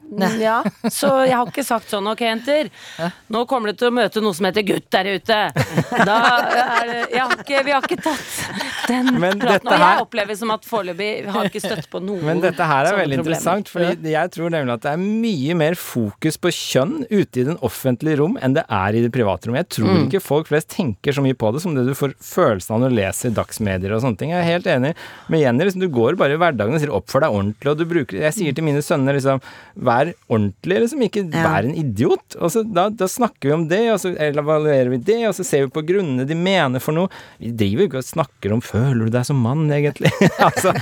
ja, så jeg har ikke sagt sånn ok, jenter. Nå kommer du til å møte noe som heter gutt der ute. Da er det jeg har ikke, Vi har ikke tatt den Men praten. Og jeg opplever som at foreløpig har ikke støtt på noen Men dette her er veldig interessant, for jeg tror nemlig at det er mye mer fokus på kjønn ute i den offentlige rom enn det er i det private rom. Jeg tror Mm. ikke folk flest tenker så mye på det som det du får følelsen av når du leser dagsmedier og sånne ting. Jeg er helt enig med Jenny. Liksom, du går bare i hverdagen og sier 'oppfør deg ordentlig', og du bruker Jeg sier til mine sønner liksom 'vær ordentlig', liksom. Ikke Ja. vær en idiot. Og så da, da snakker vi om det, og så evaluerer vi det, og så ser vi på grunnene de mener for noe. Vi driver jo ikke og snakker om 'føler du deg som mann', egentlig. altså,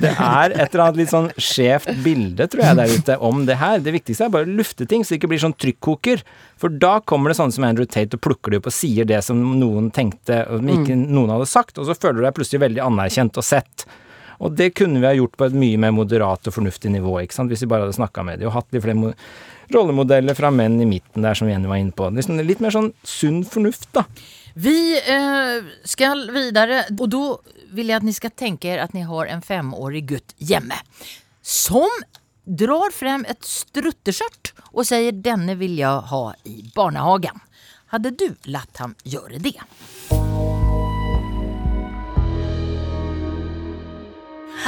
det er et eller annet litt sånn skjevt bilde, tror jeg, der ute om det her. Det viktigste er bare å lufte ting, så det ikke blir sånn trykkoker. For da kommer det sånne som Andrew Tate og plukker det opp og sier det som noen tenkte, og som ikke noen hadde sagt, og så føler du deg plutselig veldig anerkjent og sett. Og det kunne vi ha gjort på et mye mer moderat og fornuftig nivå, ikke sant, hvis vi bare hadde snakka med dem og hatt litt flere rollemodeller fra menn i midten der, som Jenny var inne på. Liksom litt mer sånn sunn fornuft, da. Vi eh, skal videre, og da vil jeg at ni skal tenke at ni har en femårig gutt hjemme. Som drar frem et strutteskjørt og sier 'denne vil jeg ha i barnehagen'. Hadde du latt ham gjøre det?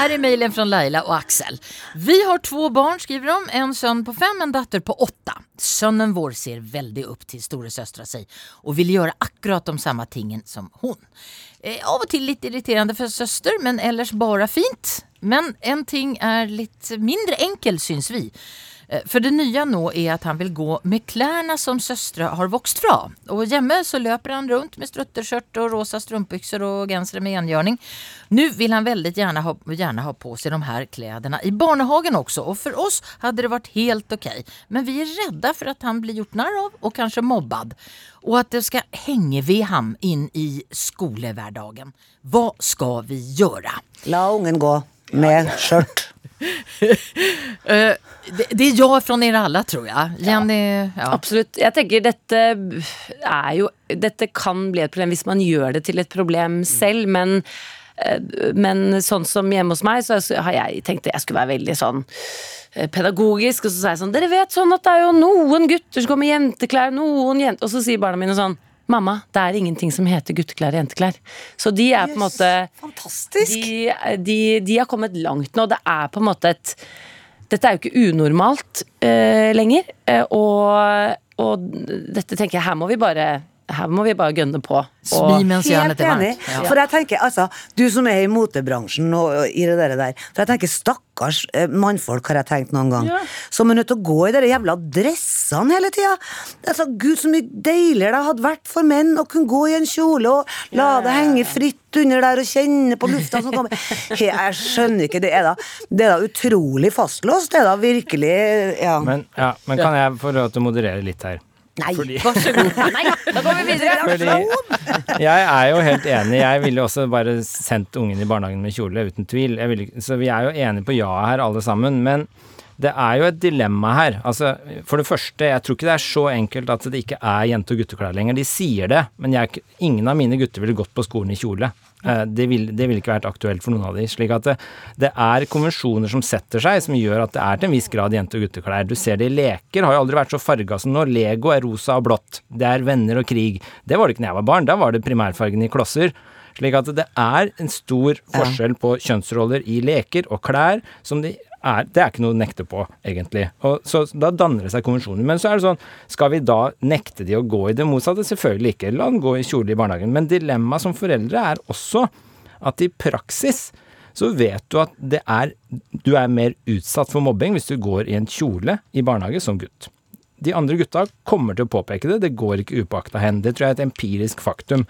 Här är mejlen från Laila och Axel. Vi har två barn, skriver de. En son på fem, en datter på åtta. Sønnen vår ser veldig opp til storesøstera si og vil gjøre akkurat de samme tingene som hun. Eh, av og til litt irriterende for søster, men ellers bare fint. Men en ting er litt mindre enkel, syns vi. Eh, For det nye nå er at han vil gå med klærne som søstre har vokst fra. Og hjemme så løper han rundt med strutteskjørt og rosa strømpebukser og gensere med enhjørning. Nå vil han veldig gjerne ha, gjerne ha på seg de her klærne i barnehagen også, og for oss hadde det vært helt ok. Men vi er redde for at han blir gjort narr av og kanskje mobbad. Og at det skal henge ved ham inn i skolehverdagen. Hva skal vi gjøre? La ungen gå med skjørt. Eh, det, det er ja fra dere alle, tror jeg. Jenny ja. Absolutt. Jeg tenker dette er jo Dette kan bli et problem hvis man gjør det til et problem selv, men eh, men sånn som hjemme hos meg, så har jeg tenkt at jeg skulle være veldig sånn eh, pedagogisk. Og så sa jeg sånn Dere vet sånn at det er jo noen gutter som går med jenteklær, noen jenter Og så sier barna mine sånn Mamma, det er ingenting som heter gutteklær og jenteklær. Så de er på en måte Fantastisk. de, de, de har kommet langt nå. Det er på en måte et Dette er jo ikke unormalt uh, lenger. Uh, og, og dette tenker jeg, her må vi bare her må vi bare gønne på. Smi Og, mens Helt enig. Ja. For jeg tenker, altså, du som er i motebransjen og, og i det der, For jeg tenker, stakkars eh, mannfolk, har jeg tenkt noen gang, som er nødt til å gå i de jævla dressene hele tida. Altså, Gud, så mye deiligere det hadde vært for menn å kunne gå i en kjole og la det henge fritt under der og kjenne på lufta som kommer. Jeg skjønner ikke, det er da, det er da utrolig fastlåst. Det er da virkelig Ja. Men, ja, men kan jeg få lov til å moderere litt her? Nei. Vær så god. Nei, da går vi videre. Fordi jeg er jo helt enig. Jeg ville også bare sendt ungen i barnehagen med kjole, uten tvil. Ville så vi er jo enige på ja her, alle sammen. Men det er jo et dilemma her. Altså, for det første, jeg tror ikke det er så enkelt at det ikke er jente- og gutteklær lenger. De sier det, men jeg, ingen av mine gutter ville gått på skolen i kjole. Eh, Det ville vil ikke vært aktuelt for noen av de. Slik at det, det er konvensjoner som setter seg, som gjør at det er til en viss grad jente- og gutteklær. Du ser det i leker, har jo aldri vært så farga som nå. Lego er rosa og blått. Det er venner og krig. Det var det ikke da jeg var barn. Da var det primærfargen i klosser. Slik at det er en stor forskjell på kjønnsroller i leker og klær som de er, det er ikke noe å nekte på, egentlig. Og så da danner det seg konvensjoner. Men så er det sånn, skal vi da nekte de å gå i det motsatte? Selvfølgelig ikke. La dem gå i kjole i barnehagen. Men dilemmaet som foreldre er også at i praksis så vet du at det er Du er mer utsatt for mobbing hvis du går i en kjole i barnehage som gutt. De andre gutta kommer til å påpeke det, det går ikke upåakta hen. Det tror jeg er et empirisk faktum.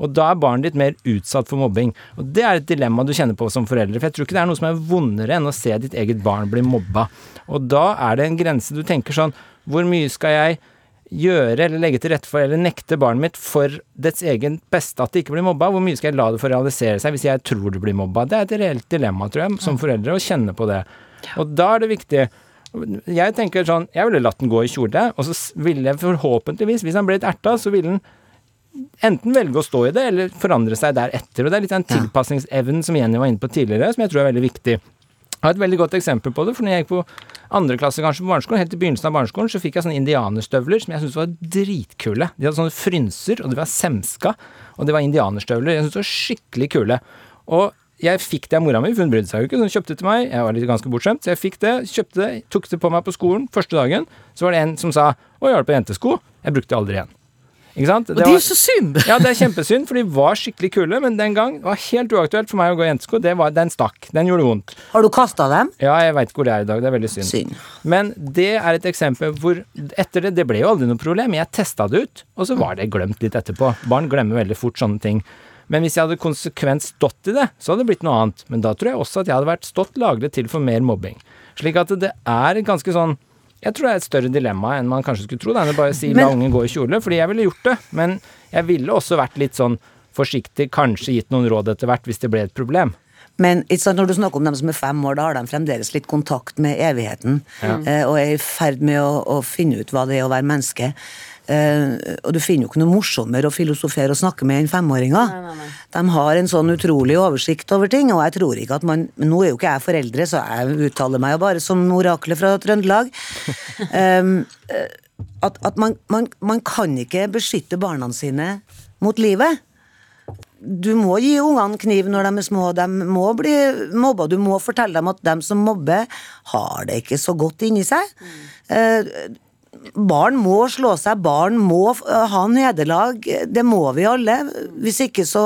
Og da er barnet ditt mer utsatt for mobbing. Og det er et dilemma du kjenner på som foreldre, for jeg tror ikke det er noe som er vondere enn å se ditt eget barn bli mobba. Og da er det en grense du tenker sånn Hvor mye skal jeg gjøre eller legge til rette for eller nekte barnet mitt for dets egen beste at det ikke blir mobba? Hvor mye skal jeg la det få realisere seg hvis jeg tror det blir mobba? Det er et reelt dilemma, tror jeg, som foreldre, å kjenne på det. Og da er det viktig Jeg tenker sånn Jeg ville latt den gå i kjole, og så ville jeg forhåpentligvis, hvis han ble litt erta, så ville han enten velge å stå i det, eller forandre seg deretter. Og det er litt den tilpasningsevnen som Jenny var inne på tidligere, som jeg tror er veldig viktig. Jeg har et veldig godt eksempel på det, for når jeg gikk på andre klasse kanskje på barneskolen, helt i begynnelsen av barneskolen, så fikk jeg sånne indianerstøvler som jeg syntes var dritkule. De hadde sånne frynser, og de var semska, og det var indianerstøvler. Jeg syntes de var skikkelig kule. Og jeg fikk det av mora mi, for hun brydde seg jo ikke, så hun kjøpte det til meg. Jeg var litt ganske bortskjemt, så jeg fikk det, kjøpte det, tok det på meg på skolen første dagen. Så var det en som sa 'Å, jeg har det på jentesko'. Jeg brukte det aldri igjen. Og det er jo så synd! Ja, det er kjempesynd, for de var skikkelig kule, men den gang var helt uaktuelt for meg å gå i jentesko. Det var, den stakk. Den gjorde vondt. Har du kasta dem? Ja, jeg veit hvor det er i dag. Det er veldig synd. Synd. Men det er et eksempel hvor etter det Det ble jo aldri noe problem. Jeg testa det ut, og så var det glemt litt etterpå. Barn glemmer veldig fort sånne ting. Men hvis jeg hadde konsekvent stått i det, så hadde det blitt noe annet. Men da tror jeg også at jeg hadde vært stått lagret til for mer mobbing. Slik at det er ganske sånn Jeg tror det er et større dilemma enn man kanskje skulle tro. Det er bare å si la ungen gå i kjole, fordi jeg ville gjort det. Men jeg ville også vært litt sånn forsiktig, kanskje gitt noen råd etter hvert hvis det ble et problem. Men når du snakker om dem som er fem år, da har de fremdeles litt kontakt med evigheten. Ja. og er i ferd med å, å finne ut hva det er å være menneske. Eh, og du finner jo ikke noe morsommere å filosofere og snakke med enn femåringer. De har en sånn utrolig oversikt over ting, og jeg tror ikke at man Nå er jo ikke jeg foreldre, så jeg uttaler meg jo bare som oraklet fra Trøndelag. Um, at at man, man, man kan ikke beskytte barna sine mot livet. du må gi ungene kniv når de er små. De må bli mobba. Du må fortelle dem at dem som mobber, har det ikke så godt inni seg. Eh, barn må slå seg, barn må ha nederlag. Det må vi alle. Hvis ikke så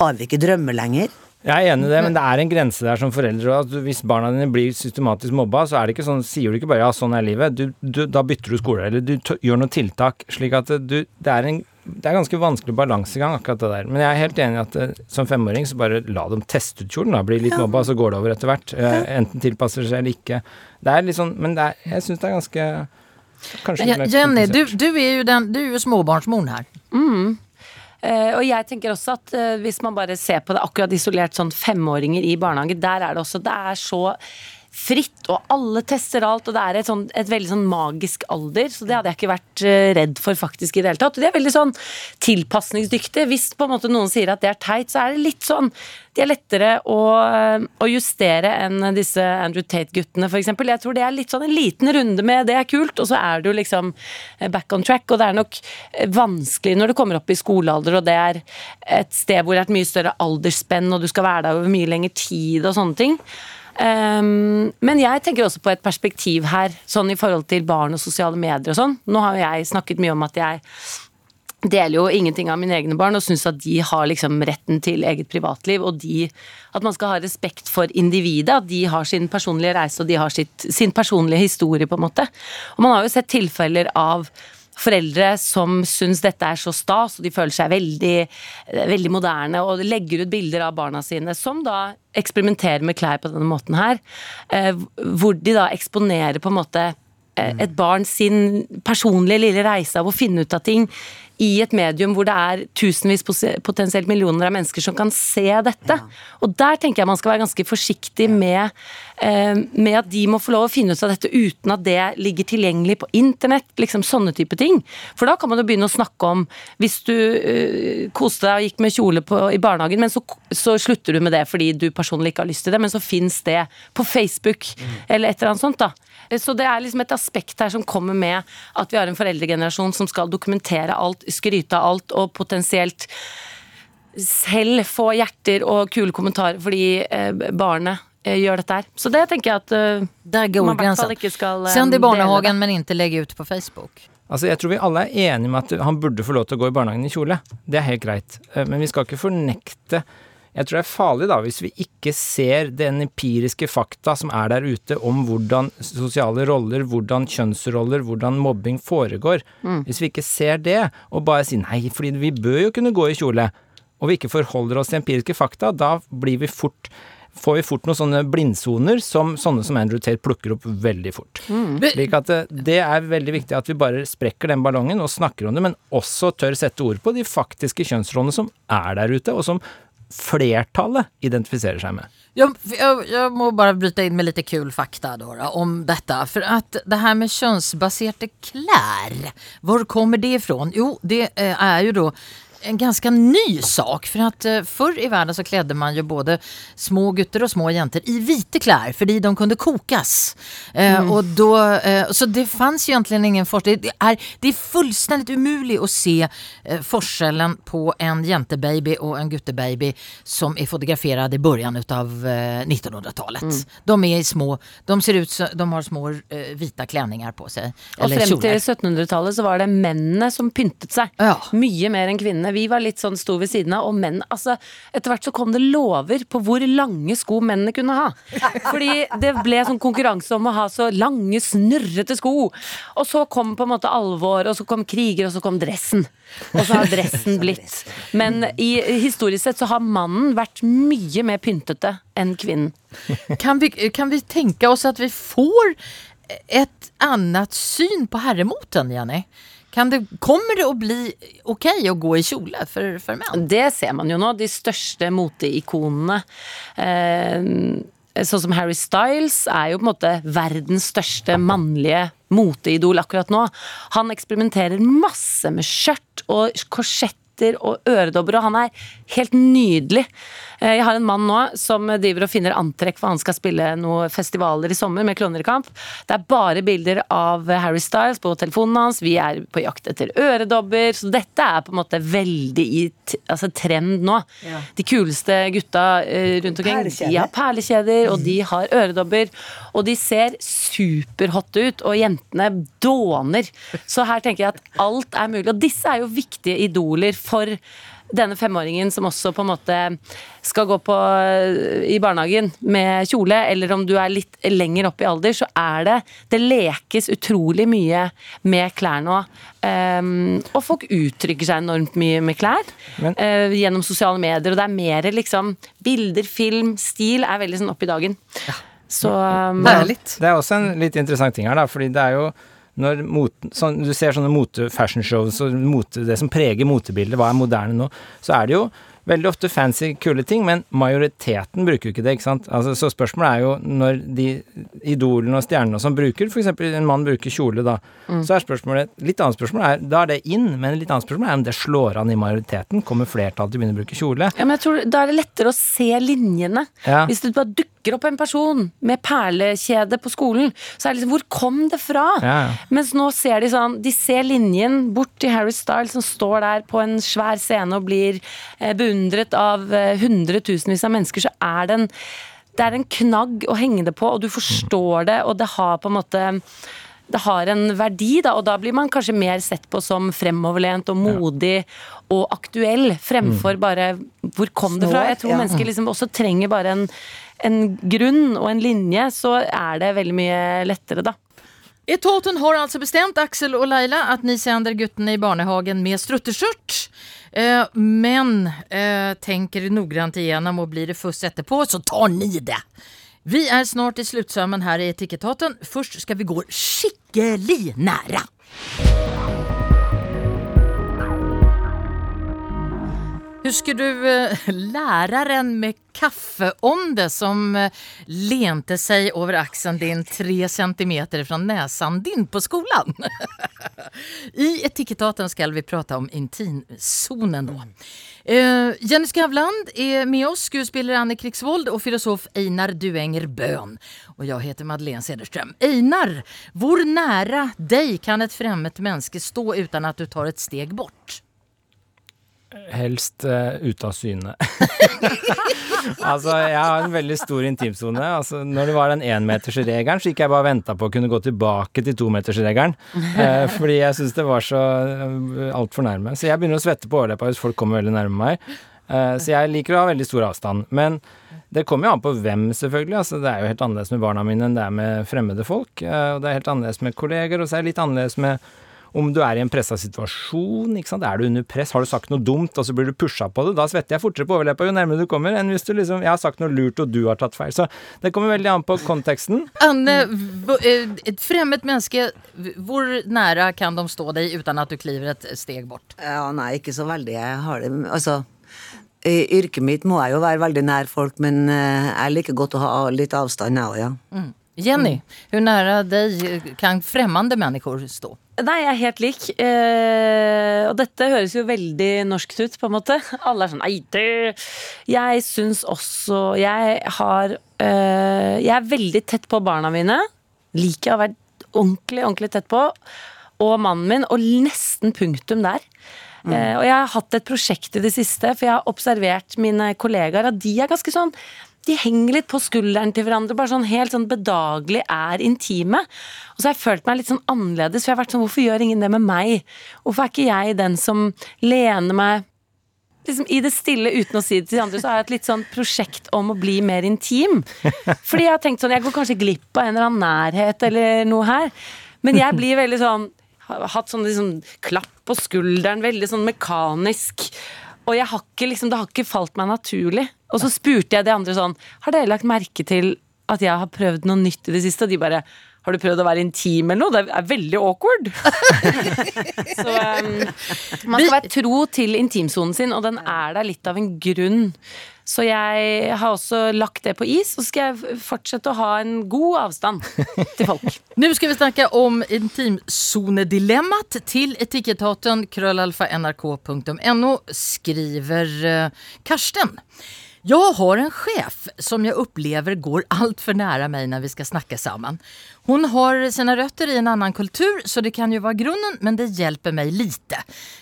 har vi ikke drømmer lenger. Jeg er enig i det, men det er en grense der som foreldre. At hvis barna dine blir systematisk mobba, så er det ikke sånn, sier du ikke bare ja, sånn er livet. Du, du, da bytter du skole, eller du gjør noen tiltak. slik at du, det er en det er ganske vanskelig balansegang, akkurat det der. Men jeg er helt enig i at som femåring, så bare la dem teste ut kjolen, da. Bli litt mobba, så går det over etter hvert. Eh, enten tilpasser seg eller ikke. Det er litt sånn Men det er, jeg syns det er ganske Kanskje Ja, Jenny, du, du er jo den, du er jo småbarnsmoren her. Eh, og jeg tenker også at uh, hvis man bare ser på det akkurat isolert sånn femåringer i barnehage, der er det også Det er så fritt, og alle tester alt, og det er et, sånn, et veldig sånn magisk alder, så det hadde jeg ikke vært eh, redd for faktisk i det hele tatt. Og de er veldig sånn tilpasningsdyktige. Hvis på en måte noen sier at det er teit, så er det litt sånn De er lettere å, å justere enn disse Andrew Tate-guttene, f.eks. Jeg tror det er litt sånn en liten runde med det er kult, og så er du liksom eh, back on track. Og det er nok eh, vanskelig når du kommer opp i skolealder, og det er et sted hvor det er et mye større aldersspenn, og du skal være der over mye lengre tid og sånne ting. Um, men jeg tenker også på et perspektiv her, sånn i forhold til barn og sosiale medier og sånn. Nå har jo jeg snakket mye om at jeg deler jo ingenting av mine egne barn og syns at de har liksom retten til eget privatliv, og de, at man skal ha respekt for individet, at de har sin personlige reise og de har sitt, sin personlige historie, på en måte. Og man har jo sett tilfeller av foreldre som syns dette er så stas, og de føler seg veldig, veldig moderne og legger ut bilder av barna sine, som da eksperimenterer med klær på denne måten her. eh, Hvor de da eksponerer på en måte eh, et barn sin personlige lille reise av å finne ut av ting i et medium hvor det er tusenvis, potensielt millioner av mennesker som kan se dette. Og der tenker jeg man skal være ganske forsiktig med, eh, med at de må få lov å finne ut av dette uten at det ligger tilgjengelig på internett. liksom Sånne type ting. For da kan man jo begynne å snakke om Hvis du eh, koste deg og gikk med kjole på, i barnehagen, men så, så slutter du med det fordi du personlig ikke har lyst til det, men så fins det på Facebook eller et eller annet sånt. da. Så det er liksom et aspekt her som kommer med at vi har en foreldregenerasjon som skal dokumentere alt, skryte av alt og potensielt selv få hjerter og kule kommentarer fordi eh, barnet eh, gjør dette her. Så det tenker jeg at eh, Der går man i hvert fall ikke skal eh, Send i barnehagen, men ikke legge ut på Facebook. Altså, Jeg tror vi alle er enige med at han burde få lov til å gå i barnehagen i kjole. Det er helt greit. Eh, Men vi skal ikke fornekte Jeg tror det er farlig da, hvis vi ikke ser den empiriske fakta som er der ute om hvordan sosiale roller, hvordan kjønnsroller, hvordan mobbing foregår. Hvis vi ikke ser det, og bare sier nei, fordi vi bør jo kunne gå i kjole, og vi ikke forholder oss til empiriske fakta, da blir vi fort får vi fort noen sånne blindsoner som sånne som Andrew Tate plukker opp veldig fort. Slik at eh, det er veldig viktig at vi bare sprekker den ballongen og snakker om det, men også tør sette ord på de faktiske kjønnsrollene som er der ute, og som flertallet identifiserer seg med. Jag, jag, jag må bare bryte inn med litt kul fakta då, om dette. For at det her med kjønnsbaserte klær, hvor kommer det ifrån? Jo, det er jo ju då en ganska ny sak. För att eh, förr i världen så klädde man ju både små gutter och små jenter i vita kläder för de kunde kokas. Eh, och då, eh, så det fanns ju egentligen ingen forskning. Det är, det är fullständigt umuligt att se eh, forskellen på en jentebaby och en guttebaby som är fotograferad i början av eh, 1900-talet. De är små, de ser ut så, de har små eh, vita klänningar på sig. Eller frem til 1700-tallet så var det mennene som pyntet seg. Ja. Mye mer enn kvinnene. Vi var litt sånn sto ved siden av, og menn altså, Etter hvert så kom det lover på hvor lange sko mennene kunne ha. Fordi det ble sånn konkurranse om å ha så lange, snurrete sko. Og så kom på en måte alvor, og så kom kriger, og så kom dressen. Og så har dressen blitt. Men i, historisk sett så har mannen vært mye mer pyntete enn kvinnen. Kan vi, kan vi tenke oss at vi får et annet syn på herremoten, Jenny? Det, kommer det å bli ok å gå i kjole for, for menn? Det ser man jo nå. De største moteikonene. Eh, sånn som Harry Styles er jo på en måte verdens største mannlige moteidol akkurat nå. Han eksperimenterer masse med skjørt og korsetter og øredobber, og han er helt nydelig. Eh, Jeg har en mann nå som driver og finner antrekk for han skal spille noen festivaler i sommer med kloner i kamp. Det er bare bilder av Harry Styles på telefonen hans. Vi er på jakt etter øredobber. Så dette er på en måte veldig i altså trend nå. De kuleste gutta eh, rundt omkring de har perlekjeder, og de har øredobber. Og de ser superhotte ut, og jentene dåner. Så her tenker jeg at alt er mulig. Og disse er jo viktige idoler for denne femåringen som også på en måte skal gå på i barnehagen med kjole, eller om du er litt lenger opp i alder, så er det Det lekes utrolig mye med klær nå. Um, og folk uttrykker seg enormt mye med klær Men- uh, gjennom sosiale medier, og det er mer liksom bilder, film, stil er veldig sånn opp i dagen. Så um, Härligt. Det er også en litt interessant ting her, da, fordi det er jo når mot, sånn, du ser sånne mote, fashion shows og mote, det som preger motebildet, hva er moderne nå, så er det jo veldig ofte fancy, kule ting, men majoriteten bruker jo ikke det, ikke sant. Altså, så spørsmålet er jo når de idolene og stjernene som bruker, f.eks. en mann bruker kjole, da, så er spørsmålet Litt annet spørsmål er Da er det inn, men litt annet spørsmål er om det slår an i majoriteten. Kommer flertallet til å begynne å bruke kjole? Ja, men jeg tror Da er det lettere å se linjene. Ja. Hvis du bare dukker opp en person med perlekjede på skolen, så er det liksom Hvor kom det fra? Ja. Mens nå ser de sånn De ser linjen bort til Harry Styles som står der på en svær scene og blir eh, beundret av eh, hundretusenvis av mennesker, så er det en det er en knagg å henge det på, og du forstår det, og det har på en måte det har en verdi, da, og da blir man kanskje mer sett på som fremoverlent og modig og aktuell, fremfor bare hvor kom det fra? Jeg tror Ja. mennesker liksom også trenger bare en, en grunn og en linje, så er det veldig mye lettere, da. Etaten har altså bestemt, Aksel og Laila, at ni sender guttene i barnehagen med strutteskjørt. Eh, men eh, tenker noggrant igjennom, og blir det fuss etterpå, så tar ni det. Vi er snart i sluttsømmen her i Etikettaten. Først skal vi gå skikkelig nære. Husker du læreren läraren med kaffeånde som eh, lente seg over aksen din tre centimeter fra nesen din på skolan? I Etikettaten skal vi prate om intimzonen nå. Uh, Jenny Skavland er med oss, skuespiller Anne Krigsvold og filosof Einar Duenger Bøhn. Og jeg heter Madeleine Cederström. Einar, hvor nære deg kan et fremmed menneske stå uten at du tar et steg bort? Helst uh, ute av syne. altså, jeg har en veldig stor intimsone. Altså, når det var den énmetersregelen, så gikk jeg bare og venta på å kunne gå tilbake til tometersregelen. Uh, fordi jeg syns det var så uh, altfor nærme. Så jeg begynner å svette på overleppa hvis folk kommer veldig nærme meg. Uh, så jeg liker å ha veldig stor avstand. Men det kommer jo an på hvem, selvfølgelig. Altså, det er jo helt annerledes med barna mine enn det er med fremmede folk. Og det er helt annerledes med kolleger, og så er det litt annerledes med om du er i en pressa situasjon, ikke sant? er du under press, har du sagt noe dumt, og så blir du pusha på det, da svetter jeg fortere på overleppa jo nærmere du kommer, enn hvis du liksom Jeg har sagt noe lurt, og du har tatt feil. Så det kommer veldig an på konteksten. Anne, eh, et fremmed menneske, hvor nære kan de stå deg uten at du kliver et steg bort? Ja, nei, ikke så veldig. Jeg har det Altså, i yrket mitt må jeg jo være veldig nær folk, men eh, jeg liker godt å ha litt avstand, jeg òg, ja. Jenny, hvor nære deg kan fremmede mennesker stå? Nei, jeg er helt lik. Eh, og dette høres jo veldig norskt ut, på en måte. Alle er sånn Nei, du! Jeg syns også Jeg har eh, Jeg er veldig tett på barna mine. Liker å være ordentlig, ordentlig tett på. Og mannen min. Og nesten punktum der. Eh, og jeg har hatt et prosjekt i det siste, for jeg har observert mine kollegaer, at de er ganske sånn de henger litt på skulderen til hverandre, bare sånn helt sånn bedagelig er intime. Og så har jeg følt meg litt sånn annerledes, for jeg har vært sånn, hvorfor gjør ingen det med meg? Hvorfor er ikke jeg den som lener meg liksom i det stille uten å si det til de andre, så har jeg et litt sånn prosjekt om å bli mer intim. Fordi jeg har tenkt sånn, jeg går kanskje glipp av en eller annen nærhet eller noe her. Men jeg blir veldig sånn, hatt sånn liksom klapp på skulderen, veldig sånn mekanisk. Og jeg har ikke, liksom, det har ikke falt meg naturlig. Og så spurte jeg de andre sånn Har dere lagt merke til at jeg har prøvd noe nytt i det siste? Og de bare Har du prøvd å være intim eller noe? Det er veldig awkward. så um, man skal være tro til intimsonen sin, og den er der litt av en grunn. Så jeg har også lagt det på is, og så skal jeg fortsette å ha en god avstand til folk. Nå skal vi snakke om intimsonedilemmaet. Til etiketthaten krøllalfa.nrk.no skriver eh, Karsten. Jag har en chef som jag upplever går allt för nära mig när vi ska snacka samman. Hon har sina rötter i en annan kultur så det kan ju vara grunden men det hjälper mig lite.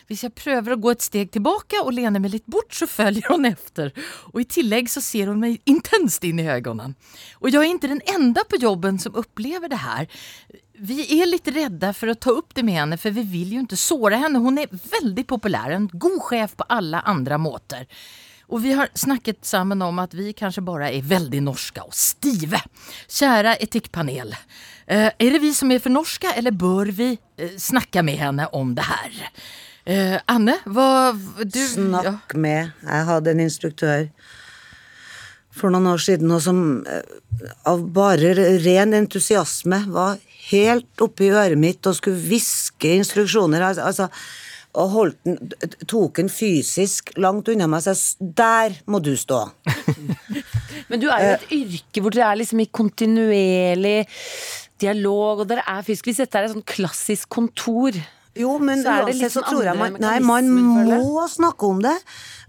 Hvis jag prövar att gå ett steg tillbaka och lener mig lite bort så följer hon efter. Och i tillägg så ser hon mig intenst in i ögonen. Och jag är inte den enda på jobben som upplever det här. Vi är lite rädda för att ta upp det med henne för vi vill ju inte såra henne. Hon är väldigt populär, en god chef på alla andra måter. Och vi har snakket sammen om at vi kanskje bare er veldig norske og stive. Kjære etikkpanel. Eh, er det vi som er for norske, eller bør vi eh, snakke med henne om det her? Eh, Anne, hva Du, Snakk med. Jeg hadde en instruktør for noen år siden og som eh, av bare ren entusiasme var helt oppi øret mitt og skulle hviske instruksjoner. Altså, og holdt den, tok den fysisk langt unna meg og sa 'der må du stå'. Men du er jo et yrke hvor dere er liksom i kontinuerlig dialog, og dere er fysisk Hvis dette er et sånn klassisk kontor Jo, men Så uansett så sånn tror jeg man Nei, man må snakke om det.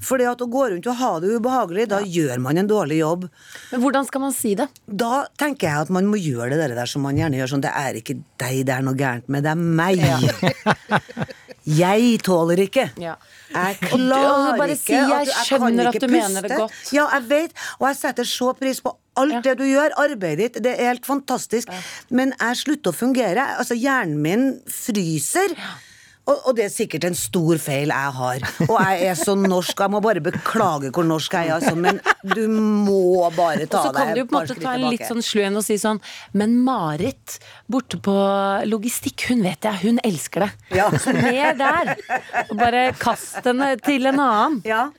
Fordi at å gå rundt og ha det ubehagelig, da gjør man en dårlig jobb. Men hvordan skal man si det? Da tenker jeg at man må gjøre det der som man gjerne gjør sånn Det er ikke deg det er noe gærent med, det er meg. Jeg tåler ikke. Ja. Jeg klarer ikke si, jeg at du- kan skjønner at du mener det godt. Ja, jeg vet, og jeg setter så pris på alt Ja. det du gjør. Arbeidet ditt, det er helt fantastisk. Men jeg slutter å fungere. Altså, hjernen min fryser. Og, og det er sikkert en stor feil jeg har. Og jeg er så norsk, jeg må bare beklage hvor norsk jeg er, altså. Men du må bare ta deg Og så kan du på en måte ta en litt sånn slu en og si sånn Men Marit borte på logistikk, hun vet jeg, hun elsker det. Ja. Så mer der. Og bare kast henne til en annen. Ja.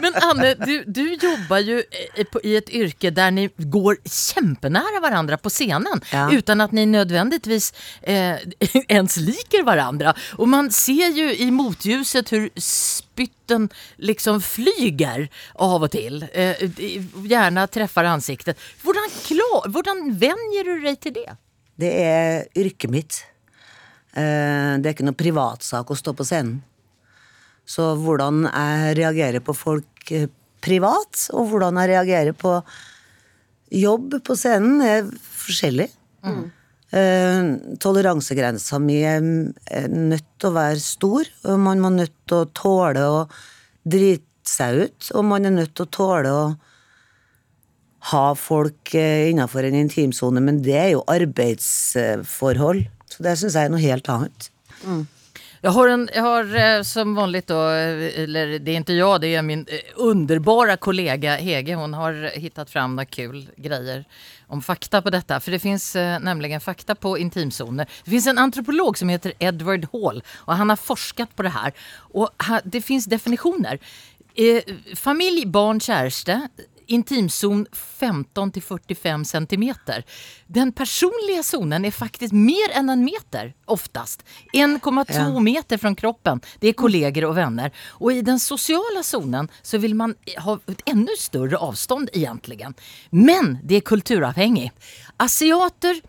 Men Anne, du, du jobber ju eh, i et yrke der ni går kjempenære hverandre på scenen Ja. at att ni nødvendigvis eh, ens liker hverandre. Og man ser jo i motljuset hvor spytten liksom flyger av og til. Eh, gjerne treffer ansiktet. Hvordan, klar, hvordan venner du deg til det? Det er yrket mitt. Eh, Det er ikke noe privatsak å stå på scenen. Så hvordan jeg reagerer på folk eh, privat, og hvordan jeg reagerer på jobb på scenen, er forskjellig. Eh, Toleransegrensa mi er nødt til å være stor, og man må nødt til å tåle å drite seg ut, og man er nødt til å tåle å ha folk eh, innenfor en intimsone, men det er jo arbeidsforhold. Så det syns jeg er noe helt annet. Jag har, en, jag har eh, som vanligt då, eh, eller det är inte jag, det är min eh, underbara kollega Hege. Hon har hittat fram några kul grejer om fakta på detta. För det finns eh, fakta på intimzoner. Det finns en antropolog som heter Edward Hall och han har forskat på det här. Och det finns definitioner. Eh, barn, kärste. Intimzon 15 till 45 centimeter. Den personliga zonen är faktiskt mer än en meter oftast. 1,2 Ja. meter från kroppen. Det är kollegor och vänner. Och i den sociala zonen så vill man ha ett ännu större avstånd egentligen. Men det är kulturavhängigt. Asiater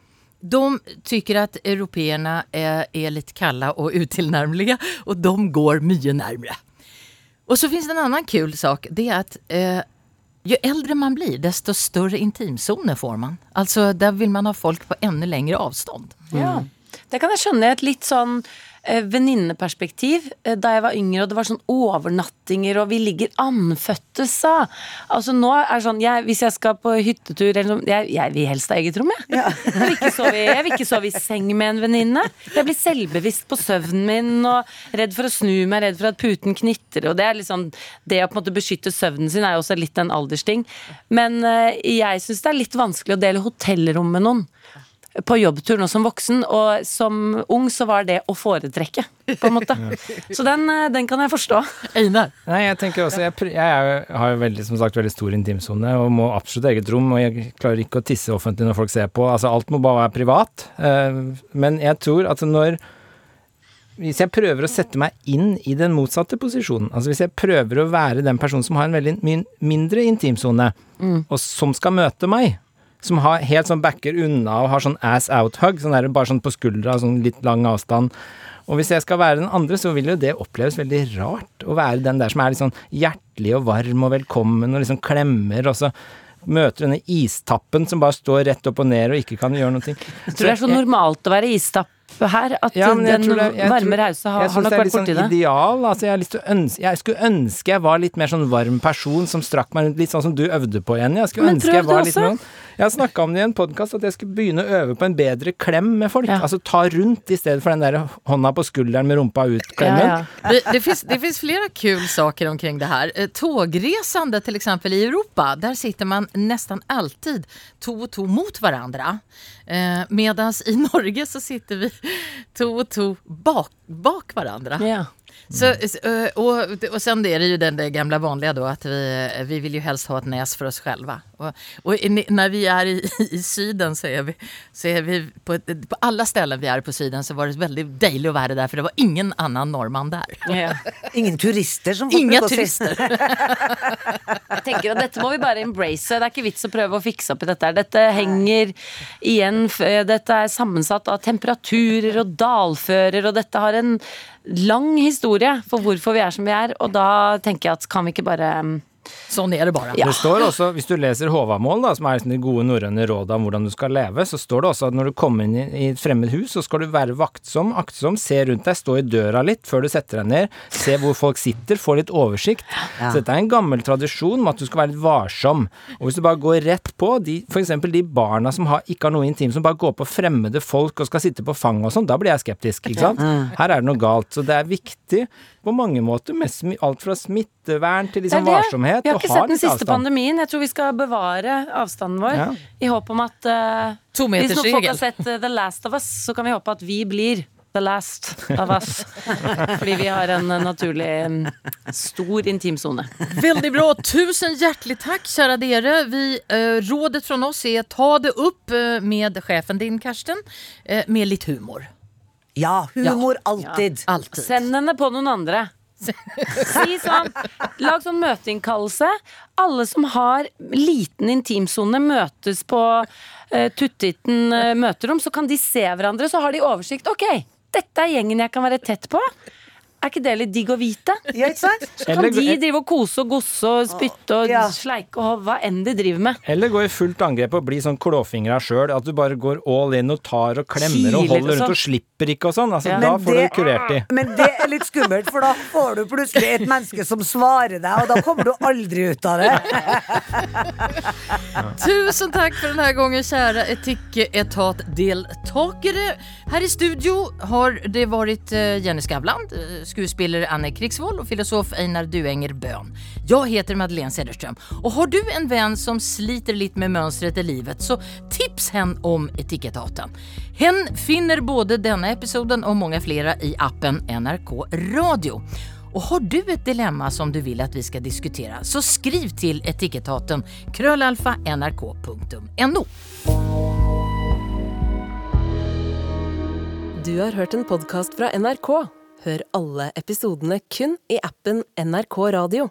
de tycker att européerna är, är lite kalla och utillnärmliga och de går mycket närmre. Och så finns det en annan kul sak. Det är att eh, ju äldre man blir desto större intimzoner får man. Alltså där vill man ha folk på ännu längre avstånd. Ja. Det kan jeg skjønne. Et litt sånn venninneperspektiv. Eh, da jeg var yngre og det var sånn overnattinger og vi ligger andføttes, sa. Altså nå er det sånn jeg, Hvis jeg skal på hyttetur eller noe Jeg, jeg vil helst ha eget rom, jeg. Jeg, vil ikke sove, i- jeg vil ikke sove i seng med en venninne. Jeg blir selvbevisst på søvnen min og redd for å snu meg, redd for at puten knitrer. Og det er liksom Det å på en måte beskytte søvnen sin er jo også litt en aldersting. Men eh, jeg syns det er litt vanskelig å dele hotellrom med noen på jobbtur nå som voksen, og som ung så var det å foretrekke, på en måte. Så den, eh, den kan jeg forstå. Einar? Nei, jeg tenker også Jeg, jeg er, har jo veldig, som sagt veldig stor intimsone og må absolutt eget rom. Og jeg klarer ikke å tisse offentlig når folk ser på. Altså Alt må bare være privat. Eh, men jeg tror at når hvis jeg prøver å sette meg inn i den motsatte posisjonen, altså hvis jeg prøver å være den personen som har en veldig mindre intimsone, og som skal møte meg, som har helt sånn backer unna og har sånn ass out-hug, sånn der bare sånn på skuldra, sånn litt lang avstand. Og hvis jeg skal være den andre, så vil jo det oppleves veldig rart å være den der som er litt sånn hjertelig og varm og velkommen og liksom klemmer, og så møter denne istappen som bare står rett opp og ned og ikke kan gjøre noe. Jeg tror det er så normalt å være istapp her, at Ja, jeg den det- jeg varme rause har, jeg har nok det er litt sånn. Ideal, altså jeg, ønske, jeg skulle ønske jeg var litt mer sånn varm person som strakk meg rundt, litt sånn som du øvde på, Jenny. Jeg skulle Men ønske jeg var litt mer sånn- Jeg har snakka om det i en podkast, at jeg skulle begynne å øve på en bedre klem med folk. Ja. Altså ta rundt i stedet for den der hånda på skulderen med rumpa ut-klemmen. Ja, ja. Det, det, finns, det finns flera kul saker omkring det her. Eh, Tågresande till exempel i Europa, der sitter man nesten alltid to og to mot hverandre. Eh, Medan i Norge så sitter vi to og to bak, bak varandra. Så, och, och sen är det ju den där gamla vanliga då att vi, vi vill ju helst ha ett näs för oss själva. Och, och när vi är i, i syden så är vi, så är vi på, på alla ställen vi är på syden så var det väldigt deilig att vara där för det var ingen annan norrman där. Ja. Ingen turister som folk Inga å turister. Jeg tenker at Dette må vi bare embrace. Det er ikke vits å prøve å fikse opp i dette. Dette henger igjen Dette er sammensatt av temperaturer og dalfører, og dette har en lang historie for hvorfor vi er som vi er. Og da tenker jeg at kan vi ikke bare um, Sånn er det bare. Ja. Det står også, hvis du leser Håvamål, da, som er liksom de gode norrøne rådene om hvordan du skal leve, så står det også at når du kommer inn i, et fremmed hus, så skal du være vaktsom, aktsom, se rundt deg, stå i døra litt før du setter deg ned, se hvor folk sitter, få litt oversikt. Så dette er en gammel tradisjon med at du skal være litt varsom. Og hvis du bare går rett på, de, for eksempel de barna som har, ikke har noe intim, som bare går på fremmede folk og skal sitte på fanget og sånn, da blir jeg skeptisk, ikke sant? Her er det noe galt. Så det er viktig på mange måter, med alt fra smittevern til Det liksom er det. Vi har ikke sett den siste avstand. pandemien. Jeg tror vi skal bevare avstanden vår Ja. i håp om at uh, Hvis noen folk har sett uh, The Last of Us, så kan vi håpe at vi blir The Last of Us. Fordi vi har en uh, naturlig um, stor intimsone. Veldig bra. Tusen hjertelig takk, kjære dere. Vi, eh, rådet fra oss er ta det opp eh, med chefen din Karsten eh, med litt humor. Ja, humor alltid. Alltid. Send henne på noen andre. Si sånn, Lag sånn møteinnkallelse. Alle som har liten intimsone, møtes på uh, Tuttitten uh, møterom. Så kan de se hverandre, så har de oversikt. Ok, dette er gjengen jeg kan være tett på. Er ikke det litt digg å vite? Ja, ikke sant? Så kan Eller- de drive og kose og gosse og spytte og Ja. sleike og hva enn de driver med. Eller gå i fullt angrep og bli sånn klåfingra sjøl. At du bare går all in og tar og klemmer og holder rundt og, og slipper ikke og sånn. Altså, Ja. Da får det- du kurert de. Men det er litt skummelt, for da får du plutselig et menneske som svarer deg, og da kommer du aldri ut av det. Tusen takk for denne gangen, kjære etikketat-deltakere. Her i studio har det varit eh, Jenny Skavland, eh, skuespiller Anne Krigsvold og filosof Einar Duenger Bøhn. Jeg heter Madeleine Cederström Og har du en venn som sliter litt med mønsteret i livet så tips hen om Etikettaten. Hen finner både episoden och många flera i appen NRK Radio. Och har du ett dilemma som du vill att vi ska diskutera så skriv till etikettaten krøllalfa.nrk.no. Du har hørt en podkast fra NRK. Hør alle episodene kun i appen NRK Radio.